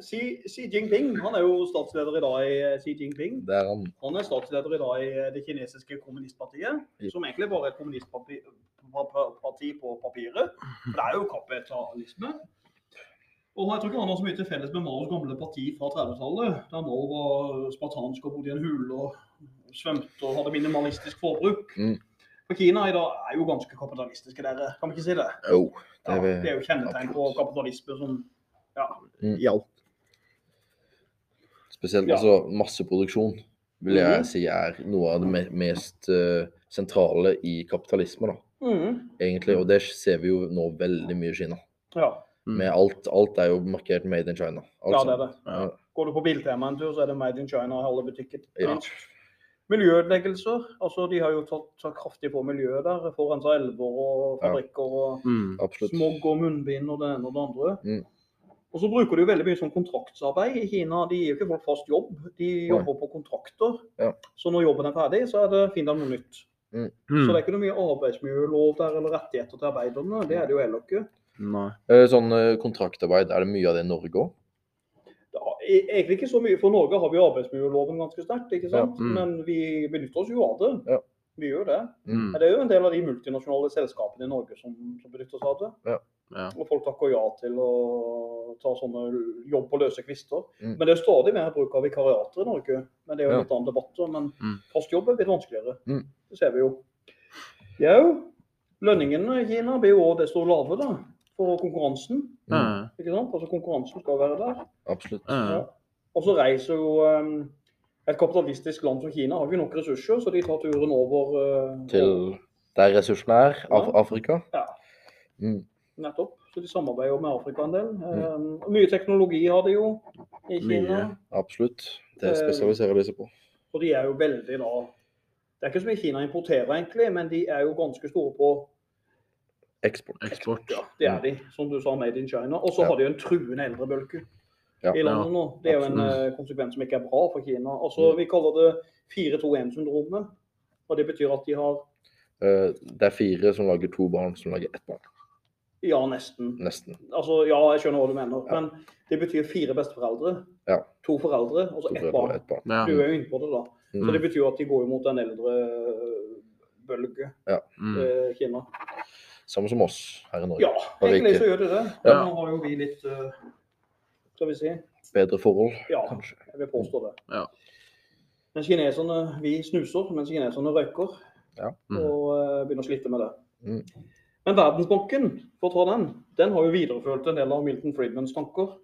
Xi, Xi Jinping han er jo statsleder i dag i eh, Xi Jinping. Det er han. Han er statsleder i dag i det kinesiske kommunistpartiet, som egentlig bare er et kommunistparti pa- pa- parti på papiret. For det er jo kapitalisme. Og jeg tror ikke han har så mye til felles med Maos gamle parti fra 30-tallet, der Mao var spartansk og bodde i en hule og svømte og hadde minimalistisk forbruk. Mm. For Kina i dag er jo ganske kapitalistiske, dere. Kan vi ikke si det? Jo, Oh, det det er jo kjennetegn på kapitalisme som I alt. Spesielt Ja. altså masseproduksjon vil jeg Mhm. si er noe av det me mest uh, sentrale i kapitalisme, da, mm. egentlig. Og det ser vi jo nå veldig mye i Kina. Ja. Mm. Med alt, alt er jo markert made in China. Alt ja, det er det. Ja. Går du på Biltema en tur, så er det Made in China i alle butikker. Ja. Miljøødeleggelser. Altså, de har jo tatt, tatt kraftig på miljøet der. Forurensa elver og fabrikker og Mm. Smog og munnbind og det ene og det andre. Mm. Og så bruker de jo veldig mye sånn kontraktsarbeid i Kina. De gir jo ikke folk fast jobb, de jobber på kontrakter. Ja. Så når jobben er ferdig, så er det finn deg noe nytt. Så Mm. det er ikke noe mye arbeidsmiljølov der eller rettigheter til arbeiderne. Det er det jo heller ikke. Nei. Eh, Sånn eh, kontraktarbeid, er det mye av det i Norge òg? Det e- egentlig ikke så mye. For Norge har vi arbeidsmiljøloven ganske sterkt, ikke sant? Ja, mm. men vi benytter oss jo av det. Ja. Vi gjør det. Mm. Men det er jo en del av de multinasjonale selskapene i Norge som, som benytter seg av det. Ja. Og folk takker ja til å ta sånne jobb på løse kvister. Mm. Men det er stadig mer bruk av vikariater i Norge. Men det er jo en Ja. litt annen debatt. Men Mm. fast jobb er litt vanskeligere. Mm. Det ser vi jo. Jo, lønningene i Kina blir jo også desto lavere da, for konkurransen. Mm. ikke sant? Altså Konkurransen skal være der. Absolutt. Ja. Ja. Og så reiser jo um, et kapitalistisk land som Kina har jo ikke nok ressurser, så de tar turen over uh, Til der ressursene er, Af Afrika. Ja. Mm. Nettopp. Så de samarbeider jo med Afrika en del. Um, og mye teknologi har de jo i Kina. Mye. Absolutt. Det Eh, spesialiserer de seg på. Og de er jo veldig da Det er ikke så mye Kina importerer, egentlig, men de er jo ganske store på Eksport. Eksport. Ja, det er de. Som du sa, made in China. Og så Ja. har de jo en truende eldrebølge Ja. i landet nå. Det er jo en eh, konsekvens som ikke er bra for Kina. Altså, Vi kaller det 4-2-1-syndromet. Og det betyr at de har Eh, Det er fire som lager to barn som lager ett barn. Ja, nesten. Nesten. Altså, ja, jeg skjønner hva du mener. Ja. Men det betyr fire besteforeldre, Ja. to foreldre og så ett barn. Et barn. Ja. Du er jo inne på det, da. Så Mm. det betyr at de går mot en eldrebølge, Mm. eh, Kina. Samme som oss her i Norge. Ja, egentlig så gjør det det. Ja. Nå har jo vi litt eh, Skal vi si Bedre forhold, Ja, kanskje. jeg vil påstå det. Ja. Mens kineserne vi snuser, mens kineserne røyker. Ja. Mm. Og uh, begynner å slite med det. Mm. Men Verdensbanken, for å ta den, den har jo videreført en del av Milton Friedmans tanker.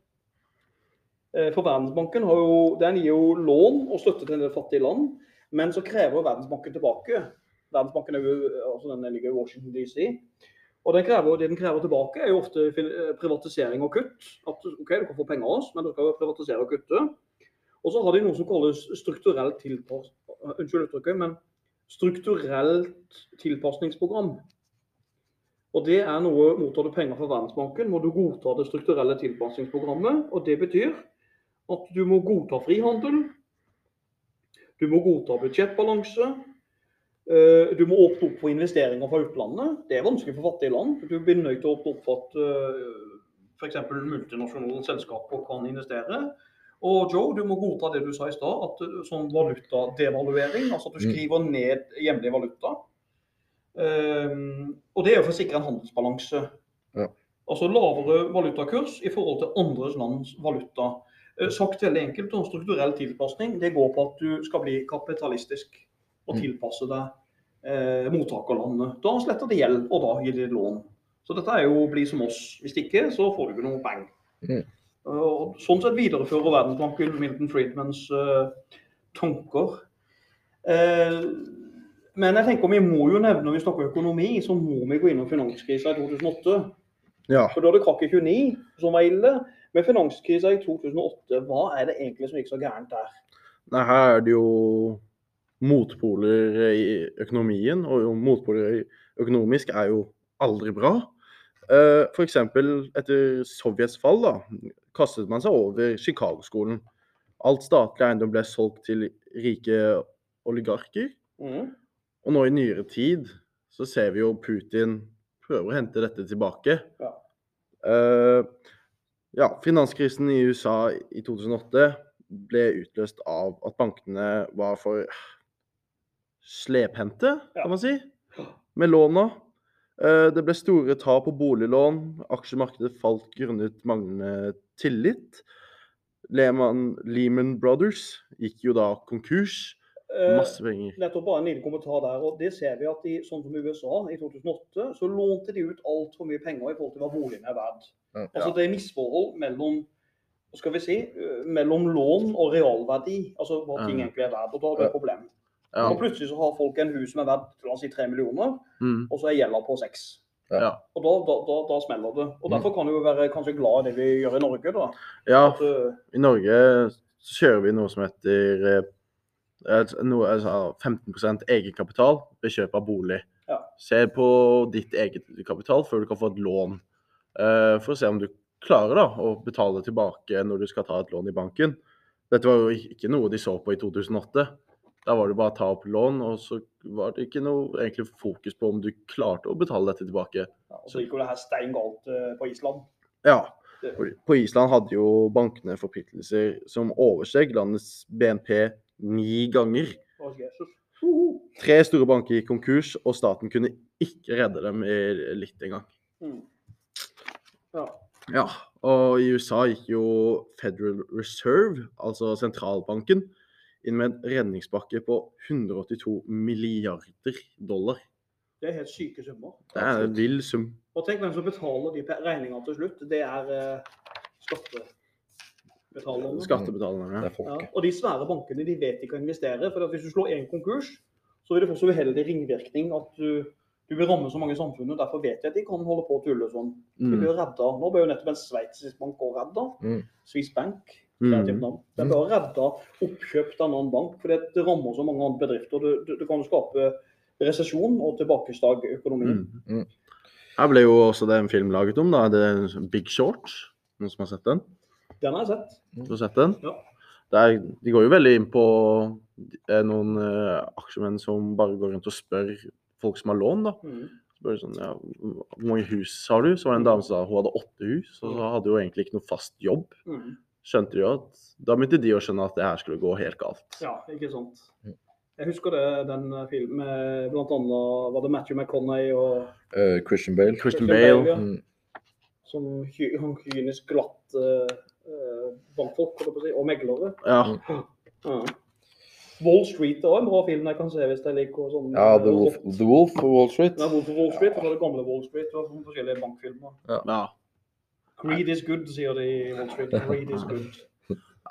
Eh, For Verdensbanken har jo, den gir jo lån og støtte til en del fattige land, men så krever Verdensbanken tilbake. Verdensbanken er jo, altså den ligger i Washington DC. Og den krever, det den krever tilbake, er jo ofte eh, privatisering og kutt. At OK, du kan få penger av oss, men dere skal privatisere og kutte. Og så har de noe som kalles strukturelt tilpass... Unnskyld uttrykket, men strukturelt tilpasningsprogram. Og det er noe Mottar du penger fra Verdensbanken, må du godta det strukturelle tilpasningsprogrammet. Og det betyr at du må godta frihandel. Du må godta budsjettbalanse. Eh, Du må åpne opp for investeringer fra utlandet. Det er vanskelig for fattige land. Du blir nødt til å åpne opp for at f.eks. multinasjonale selskaper kan investere. Og Joe, du må godta det du sa i stad, at uh, sånn valutadevaluering, altså at du Mm. skriver ned hjemlig valuta. Og det er jo for å sikre en handelsbalanse. Ja. Altså lavere valutakurs i forhold til andre lands valuta. Eh, Sagt veldig enkelt, og strukturell tilpasning det går på at du skal bli kapitalistisk og Mm. tilpasse deg eh, mottakerlandet. Da sletter de gjeld, og da gir de lån. Så dette er jo bli som oss. Hvis ikke, så får du ikke noe penger. Mm. Og sånn sett viderefører Verdensbanken Milton Friedmans eh, tanker. Eh, men jeg tenker vi må jo nevne, når vi snakker økonomi, så må vi gå innom finanskrisa i 2008. Ja. For da det krakk i 29, som var ille. Men finanskrisa i 2008, hva er det egentlig som gikk så gærent der? Nei, her er det jo motpoler i økonomien, og motpoler økonomisk er jo aldri bra. F.eks. For eksempel etter Sovjets fall da, kastet man seg over Chicago-skolen. Alt statlig eiendom ble solgt til rike oligarker. Mm. Og nå i nyere tid så ser vi jo Putin prøver å hente dette tilbake. Ja. Uh, ja, finanskrisen i USA i 2008 ble utløst av at bankene var for slephendte, kan man si, med låna. Eh, det ble store tap på boliglån. Aksjemarkedet falt grunnet manglende tillit. Lehman, Lehman Brothers gikk jo da konkurs. Eh, Masse penger. Nettopp bare en liten kommentar der. og det ser vi at i, sånn som i USA i 2008, så lånte de ut altfor mye penger i forhold til hva boligen er verdt. Ja. Altså Det er misforhold mellom skal vi si, eh, mellom lån og realverdi, altså hva ting egentlig er verdt. og Da har du et problem. Ja. Og plutselig så har folk en hus som er verdt la oss si, 3 millioner, Mm. og så er gjelda på 6. Ja. Og da, da, da, da smeller det. Og Mm. Derfor kan du jo være kanskje glad i det vi gjør i Norge. da. ja, At, eh, i Norge så kjører vi noe som heter eh, noe, altså 15% egenkapital ved kjøp av bolig. Ja. Se på ditt eget kapital før du kan få et lån, eh, for å se om du klarer da, å betale tilbake når du skal ta et lån i banken. Dette var jo ikke noe de så på i 2008. Da var det bare å ta opp lån, og så var det ikke noe egentlig fokus på om du klarte å betale dette tilbake. Ja, og så gikk jo det her stein galt eh, på Island. Ja. På Island hadde jo bankene forpliktelser som oversteg landets BNP ni ganger. Tre store banker gikk konkurs, og staten kunne ikke redde dem i litt engang. Mm. Ja. Ja, og i USA gikk jo Federal Reserve, altså sentralbanken, inn med en redningspakke på 182 milliarder dollar. Det er helt syke summer. Det er en vill sum. Og tenk hvem som betaler de regningene til slutt. Det er eh, skattebetalerne. Skattebetalerne. Det Ja. er folk. Ja, og de svære bankene de vet ikke å investere. for at Hvis du slår én konkurs, så vil det få så uheldig ringvirkning at du, du vil ramme så mange i samfunnet. Derfor vet jeg at de kan holde på å tulle sånn. De Mm. blir redda. Nå ble jo nettopp en sveitsisk bank også redda. Mm. Swiss Bank. Mm. kreativt navn. Den ble redda oppkjøpt av en bank, for det rammer så mange andre bedrifter. Det, det, kan skape resesjon og tilbakeslag i økonomien. Mm. Mm. Her ble jo også det en film laget om, da. Det er Big Short. Noen som har sett den? Den har jeg sett. Du har sett den? Ja. Der, de går jo veldig inn på noen uh, aksjemenn som bare går rundt og spør folk som har lån, da. Mm. Spør sånn, ja, Hvor mange hus har du? Så var det en dame som sa hun hadde åtte hus, og så hadde hun egentlig ikke noe fast jobb. Mm. Skjønte de jo at Da begynte de å skjønne at det her skulle gå helt galt. Ja, ikke sant. Mm. Jeg husker det, den filmen med blant annet var det Matthew McConney og uh, Christian Bale. Christian Christian Bale. Bale, ja. Mm. som hy, han kynisk glatt eh, eh, bankfolk, holdt jeg på å si, og meglere. Ja. Ja. Wall Street er også en bra film jeg kan se hvis jeg liker sånn Ja, The eh, Wolf, The Wolf of Wall Street. Ja, Wolf of Wall Street, og så er det gamle Wall Street. Var sånne forskjellige bankfilmer. ja. Greed is good, sier de i Wall Street. Greed is good.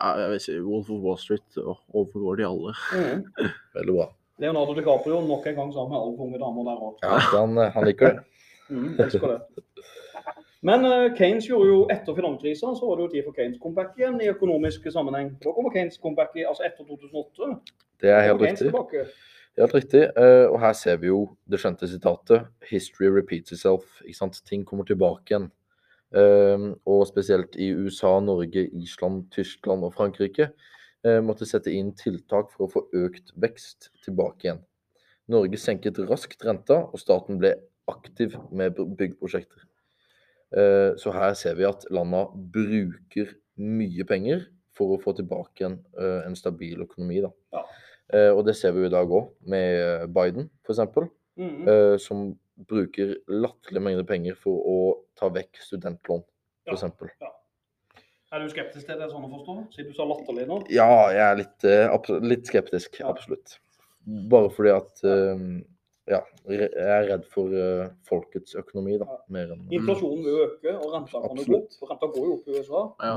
jeg vil si Wolf of Wall Street overgår de alle. Mm. Veldig bra. Leonardo DiCaprio nok en gang sammen med alle unge damer der òg. Ja, han, eh, han liker det. Mm, elsker det. Men uh, Keynes gjorde jo etter finanskrisa, så var det jo tid for Keynes comeback igjen i økonomisk sammenheng. Da kommer Keynes comeback i, altså etter 2008. Det er helt riktig. tilbake. Helt riktig. Uh, Og her ser vi jo det skjønte sitatet 'History repeats itself'. Ikke sant? Ting kommer tilbake igjen. Eh, Og spesielt i USA, Norge, Island, Tyskland og Frankrike eh, måtte sette inn tiltak for å få økt vekst tilbake igjen. Norge senket raskt renta, og staten ble aktiv med byggprosjekter. byggeprosjekter. Eh, Så her ser vi at landa bruker mye penger for å få tilbake igjen eh, en stabil økonomi. da. Ja. Og det ser vi i dag òg, med Biden f.eks., mm -hmm. som bruker latterlige mengder penger for å ta vekk studentlån, Ja. f.eks. Er du skeptisk til det sånn å forstå? Siden du sa latterlig nå? Ja, jeg er litt, eh, litt skeptisk, Ja. absolutt. Bare fordi at ja, jeg er redd for uh, folkets økonomi, da. Ja. Mer enn Inflasjonen vil jo øke, og renta kan jo gå opp. Renta går jo opp i USA. Ja.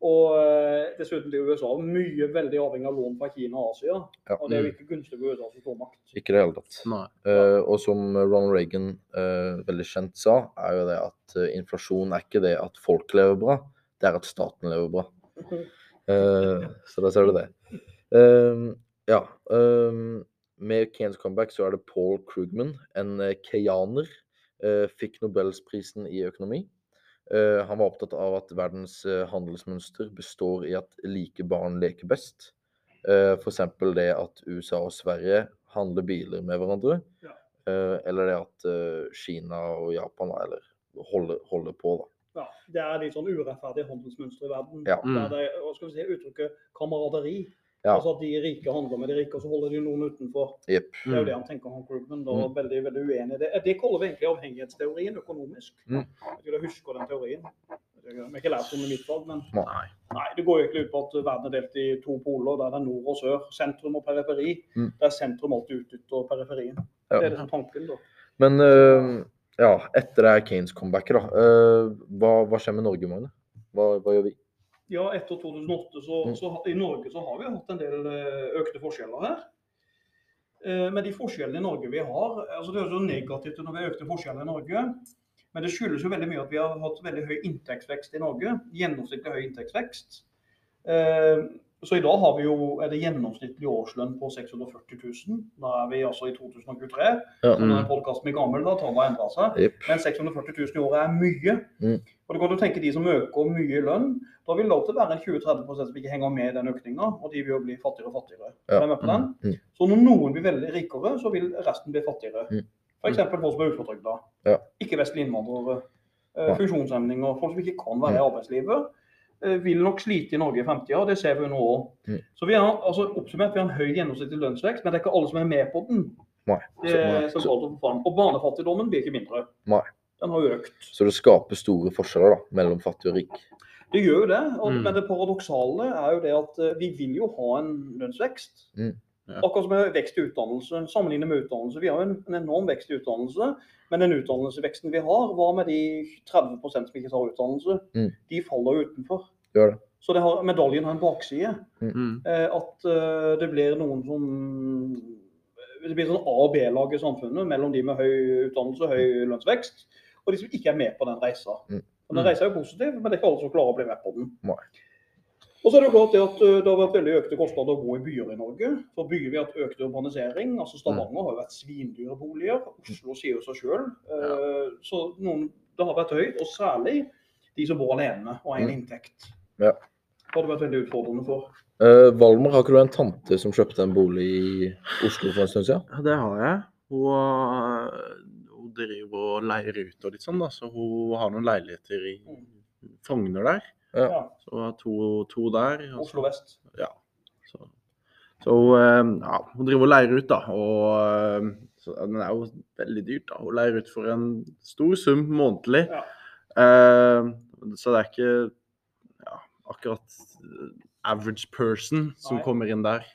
Mm. Og eh, dessuten blir USA mye veldig avhengig av lån fra Kina og Asia. Ja. Og det er jo ikke gunstig for USA som stormakt. Ikke i det hele tatt. Nei. Eh, og som Ronald Reagan uh, veldig kjent sa, er jo det at uh, inflasjon er ikke det at folk lever bra, det er at staten lever bra. Eh, så da ser du det. Eh, ja. eh, med Kanes comeback så er det Paul Krugman, en uh, eh, fikk Nobelsprisen i økonomi. Eh, han var opptatt av at verdens eh, handelsmønster består i at like barn leker best. Uh, F.eks. det at USA og Sverige handler biler med hverandre. Ja. eh, eller det at eh, Kina og Japan eller, holder, holder på, da. Ja, det er litt sånn urettferdig handelsmønster i verden. Ja. Mm. Der det er, hva skal vi si, uttrykket kameraderi. Ja. Altså at de rike handler med de rike, og så holder de noen utenfor. Jepp. Det er jo det han tenker, om Krugman. Da, Mm. veldig veldig uenig i det. Det kaller vi egentlig avhengighetsteorien økonomisk. Mm. Jeg tror jeg husker den teorien. Vi har ikke lært om det i mitt fag, men Nei. nei, det går jo egentlig ut på at verden er delt i to poler. Der det er nord og sør, sentrum og periferi. Mm. Der sentrum alltid utnytter periferien. Ja. Det er liksom tanken, da. Men uh, ja, etter det er Kanes comebacket, da. Uh, hva, hva skjer med Norge, Magne? Hva, hva gjør vi? Ja, etter 2008 så, Mm. så i Norge så har vi hatt en del eh, økte forskjeller her. Eh, Men de forskjellene i Norge vi har altså Det er jo så negativt når vi har økte forskjeller i Norge. Men det skyldes jo veldig mye at vi har hatt veldig høy inntektsvekst i Norge. Gjennomsnittlig høy inntektsvekst. Så i dag har vi jo, er det gjennomsnittlig årslønn på 640 000. Da er vi altså i 2023. Ja. mm. Denne podkasten blir gammel, da tallene har endra seg. Yep. Men 640 000 i året er mye. Mm. Og det kan du tenke de som øker mye i lønn, da vil det alltid være en 20-30 som ikke henger med i den økninga, og de vil jo bli fattigere og fattigere. Ja. Er med på den? Mm. Så når noen blir veldig rikere, så vil resten bli fattigere. Mm. F.eks. folk som er uføretrygda, Ja. ikke-vestlige innvandrere, eh, Ja. funksjonshemninger, folk som ikke kan være i Mm. arbeidslivet. Eh, Vil nok slite i Norge i fremtida, det ser vi jo nå òg. Mm. Så vi har altså oppsummert, vi har en høy gjennomsnittlig lønnsvekst, men det er ikke alle som er med på den. Nei. Det Så, er sentralt å få fram. Og barnefattigdommen blir ikke mindre. Nei. Den har økt. så det skaper store forskjeller da, mellom fattig og rik. Det gjør jo det. Og, Mm. Men det paradoksale er jo det at eh, vi vil jo ha en lønnsvekst. Mm. Akkurat som med vekst i utdannelse. Sammenlignet med utdannelse. Vi har jo en, en enorm vekst i utdannelse. Men den utdannelsesveksten vi har, hva med de 30% som ikke tar utdannelse? Mm. De faller jo utenfor. Gjør det. Så det har, medaljen har en bakside. Mm. Eh, at eh, det blir noen som Det blir sånn A- og B-lag i samfunnet mellom de med høy utdannelse og høy lønnsvekst, og de som ikke er med på den reisa. Mm. Den reisa er jo positiv, men det er ikke alle som klarer å bli med på den. Nei. Og så er Det jo klart det at eh, det har vært veldig økte kostnader å bo i byer i Norge. For byer vi har hatt økt urbanisering. altså Stavanger har jo vært svindyre boliger. Oslo sier jo seg sjøl. Så noen, det har vært høyt. Og særlig de som bor alene og har en inntekt. Ja. har det vært veldig utfordrende for. Uh, Valmer, har ikke du en tante som kjøpte en bolig i Oslo for en stund siden? Ja, det har jeg. Hun, hun driver og leier ut og litt sånn, da. Så hun har noen leiligheter i Frogner der. Ja. Så hun har to, to der. og Oslo vest. Så, så hun, øh, ja, hun driver og leier ut, da. Og øh, så den er jo veldig dyrt, da. Hun leier ut for en stor sum månedlig. Ja. Eh, så det er ikke ja, akkurat øh, average person som Nei. kommer inn der.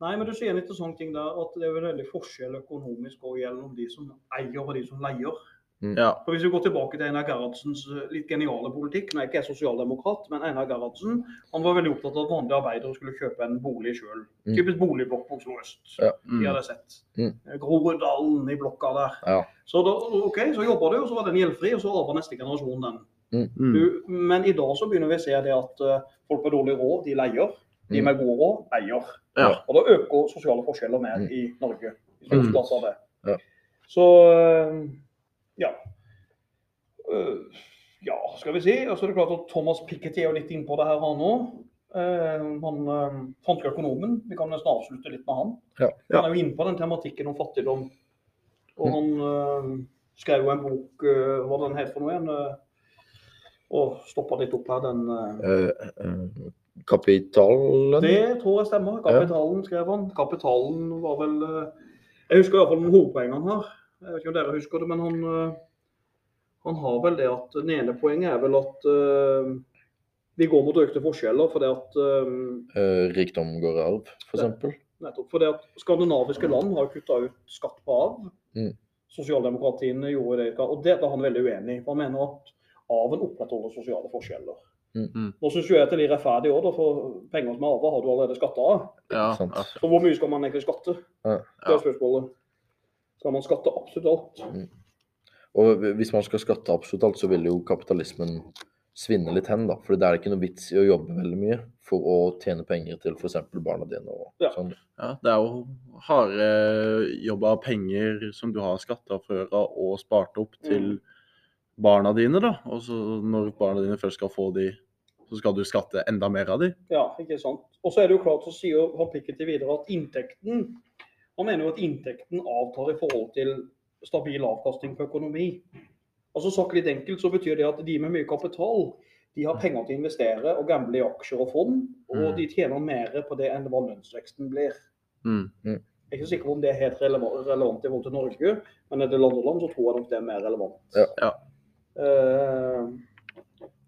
Nei, men du sier en interessant ting der, at det er veldig forskjell økonomisk også gjennom de som eier og de som leier. Ja. For Hvis vi går tilbake til Einar Gerhardsens eh, litt geniale politikk, når jeg ikke er sosialdemokrat, men Einar Gerhardsen han var veldig opptatt av at vanlige arbeidere skulle kjøpe en bolig sjøl. Mm. Typisk boligblokk på Oslo øst. Ja. Mm. De hadde sett. Mm. Eh, Groruddalen i blokka der. Ja. Så da, ok, så jobba du, og så var den gjeldfri, og så arva neste generasjon den. Mm. Du, men i dag så begynner vi å se det at eh, folk med dårlig råd, de leier. De Mm. med god råd, eier. Ja. Og da øker sosiale forskjeller mer Mm. i Norge. I Mm. stor plass av det. Ja. Så ja. Eh, ja, skal vi si. Og så er det klart at Thomas Piketty er litt innpå det her, han òg. han uh, franske økonomen. Vi kan nesten avslutte litt med han. Ja. Han er jo inne på den tematikken om fattigdom. Og Mm. han eh, skrev jo en bok, eh, hva den het for noe igjen? Uh, og stoppa litt opp her, den uh, uh, eh, kapitalen? det tror jeg stemmer. Kapitalen skrev han. Kapitalen var vel eh, Jeg husker iallfall noen hovedpoengene her. Jeg vet ikke om dere husker det, men han, eh, han har vel det at Den ene poenget er vel at uh, vi går mot økte forskjeller fordi at Eh, rikdom går i arv, f.eks. Nettopp. Fordi at skandinaviske land har kutta ut skatt på arv. Mm. Sosialdemokratiene gjorde det. Og det er han veldig uenig i. Han mener at arven opprettholder sosiale forskjeller. Mm. Nå syns jeg at det er litt rettferdig òg, for penger som er arva har du allerede skatta av. Ja. Så hvor mye skal man egentlig skatte? Ja. Det er spørsmålet. Skal man skatte absolutt alt? Og hvis man skal skatte absolutt alt, så vil jo kapitalismen svinne litt hen, da. For det er ikke noe vits i å jobbe veldig mye for å tjene penger til f.eks. barna dine og Ja. sånn. Ja, det er jo harde hardjobba penger som du har skatta før av og spart opp til barna dine, da. Og så når barna dine først skal få de, så skal du skatte enda mer av de. Ja, ikke sant. Og så er det jo klart, så sier han Piketty videre at inntekten Han mener jo at inntekten avtar i forhold til stabil avkastning på økonomi. Altså Sagt litt enkelt så betyr det at de med mye kapital de har penger til å investere og gamble i aksjer og fond, og Mm. de tjener mer på det enn hva lønnsveksten blir. Mm. Jeg er ikke sikker på om det er helt relevant, relevant i forhold til Norge, men er det land og land, så tror jeg nok det er mer relevant. Ja. Ja. Eh,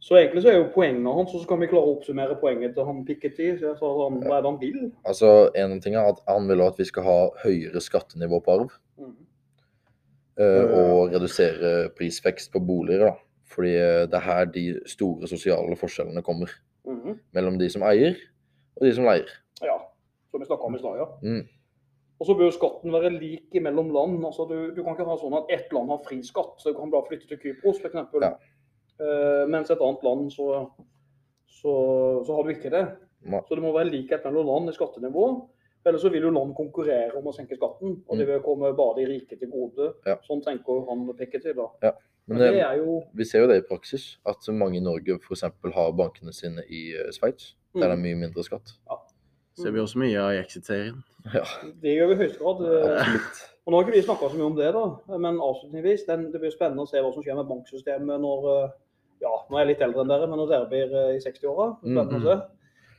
så egentlig så er jo poenget hans, og så kan vi klare å oppsummere poenget til han Piketty. Så han, hva er det han vil? Altså, en ting er at Han vil at vi skal ha høyere skattenivå på arv, Mhm. eh, og redusere prisvekst på boliger. da. Fordi eh, det er her de store sosiale forskjellene kommer. Mm. Mellom de som eier, og de som leier. Ja, som vi snakka om i stad, ja. Mm. Og så bør skatten være lik mellom land. altså du, du kan ikke ha sånn at ett land har fri skatt, så du kan bare flytte til Kypros f.eks. Ja. Uh, mens et annet land så, så, så har du ikke det. Nei. Så det må være likhet mellom land i skattenivå. Ellers så vil jo land konkurrere om å senke skatten, og det vil komme bare de rike til gode. Ja. Sånn tenker han Piketty da. Men, Men det eh, er jo vi ser jo det i praksis, at mange i Norge f.eks. har bankene sine i eh, Sveits, der det er mm, mye mindre skatt. Ser vi også mye av i Exit-serien. Ja, Det gjør vi i høyeste grad. absolutt. Og Nå har ikke vi snakka så mye om det, da, men avslutningsvis, den, det blir spennende å se hva som skjer med banksystemet når eh, ja, nå er jeg litt eldre enn dere, men når dere blir eh, i 60-åra. Spennende å se.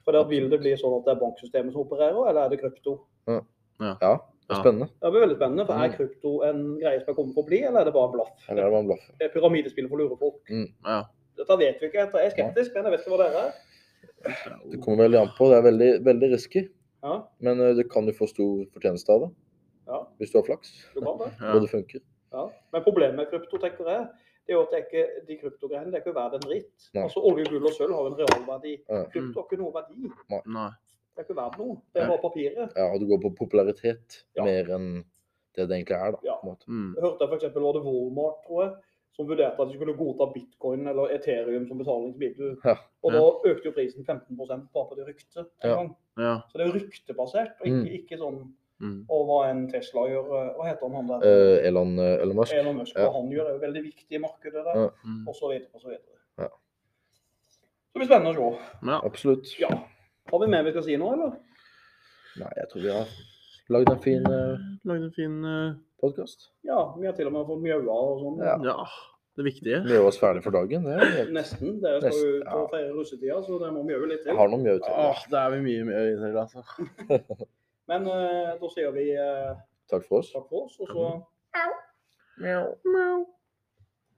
For der Vil det bli sånn at det er banksystemet som opererer, eller er det krypto? Ja, det er Ja. spennende. Det blir veldig spennende, for Er Mm. krypto en greie som er kommet for å bli, eller er det bare blaff? Eller er det bare en blaff? Det er pyramidespill for lurefolk. Ja. Dette vet vi ikke. Jeg er skeptisk, men jeg vet ikke hva dere er. Det kommer veldig an på. Det er veldig, veldig risky. Ja, Men eh, det kan jo få stor fortjeneste av det, ja, hvis du har flaks. du kan det. Ja. Og det funker. Ja. Men problemet med krypto tenker jeg, det er jo at det er ikke, de kryptogreiene det er ikke verdt en dritt. Nei. Altså Olje, gull og sølv har en realverdi. Ja. Krypto har ikke noe verdi. Nei. Det er ikke verdt noe. Det er bare papiret. Ja, og det går på popularitet Ja. mer enn det det egentlig er, da. Ja. på en måte. Mm. Jeg hørte f.eks. var det Walmart, tror jeg, som vurderte at de skulle godta bitcoin eller Ethereum som betalingsmiddel. Ja. Og da økte jo prisen 15% bare på det ryktet en Ja. gang. Ja. Så det er ryktebasert, og ikke, ikke sånn Mm. Og hva en Tesla gjør eh, Hva heter han han der? Eh, Elon, eh, Elon Musk. Elon Musk, ja. hva han gjør, er jo veldig viktig i markedet der. Ja. Mm. Og så videre, og så videre. Ja. Så det blir spennende å se. Ja. Absolutt. Ja. Har vi mer vi skal si nå, eller? Nei, jeg tror vi har lagd en fin uh, Lagd en fin uh, podkast. Ja, vi har til og med fått mjaua og sånn. Ja. Ja, det viktige. Vi gjør oss ferdig for dagen. Det er helt... Nesten. Det skal jo ja. Feire russetida, så det må mjaue litt til. Jeg har noe mjau til. Åh, det er vi mye mjau i til, altså. Men uh, da sier vi uh, Takk for oss. takk for oss, og så Mjau. Mjau.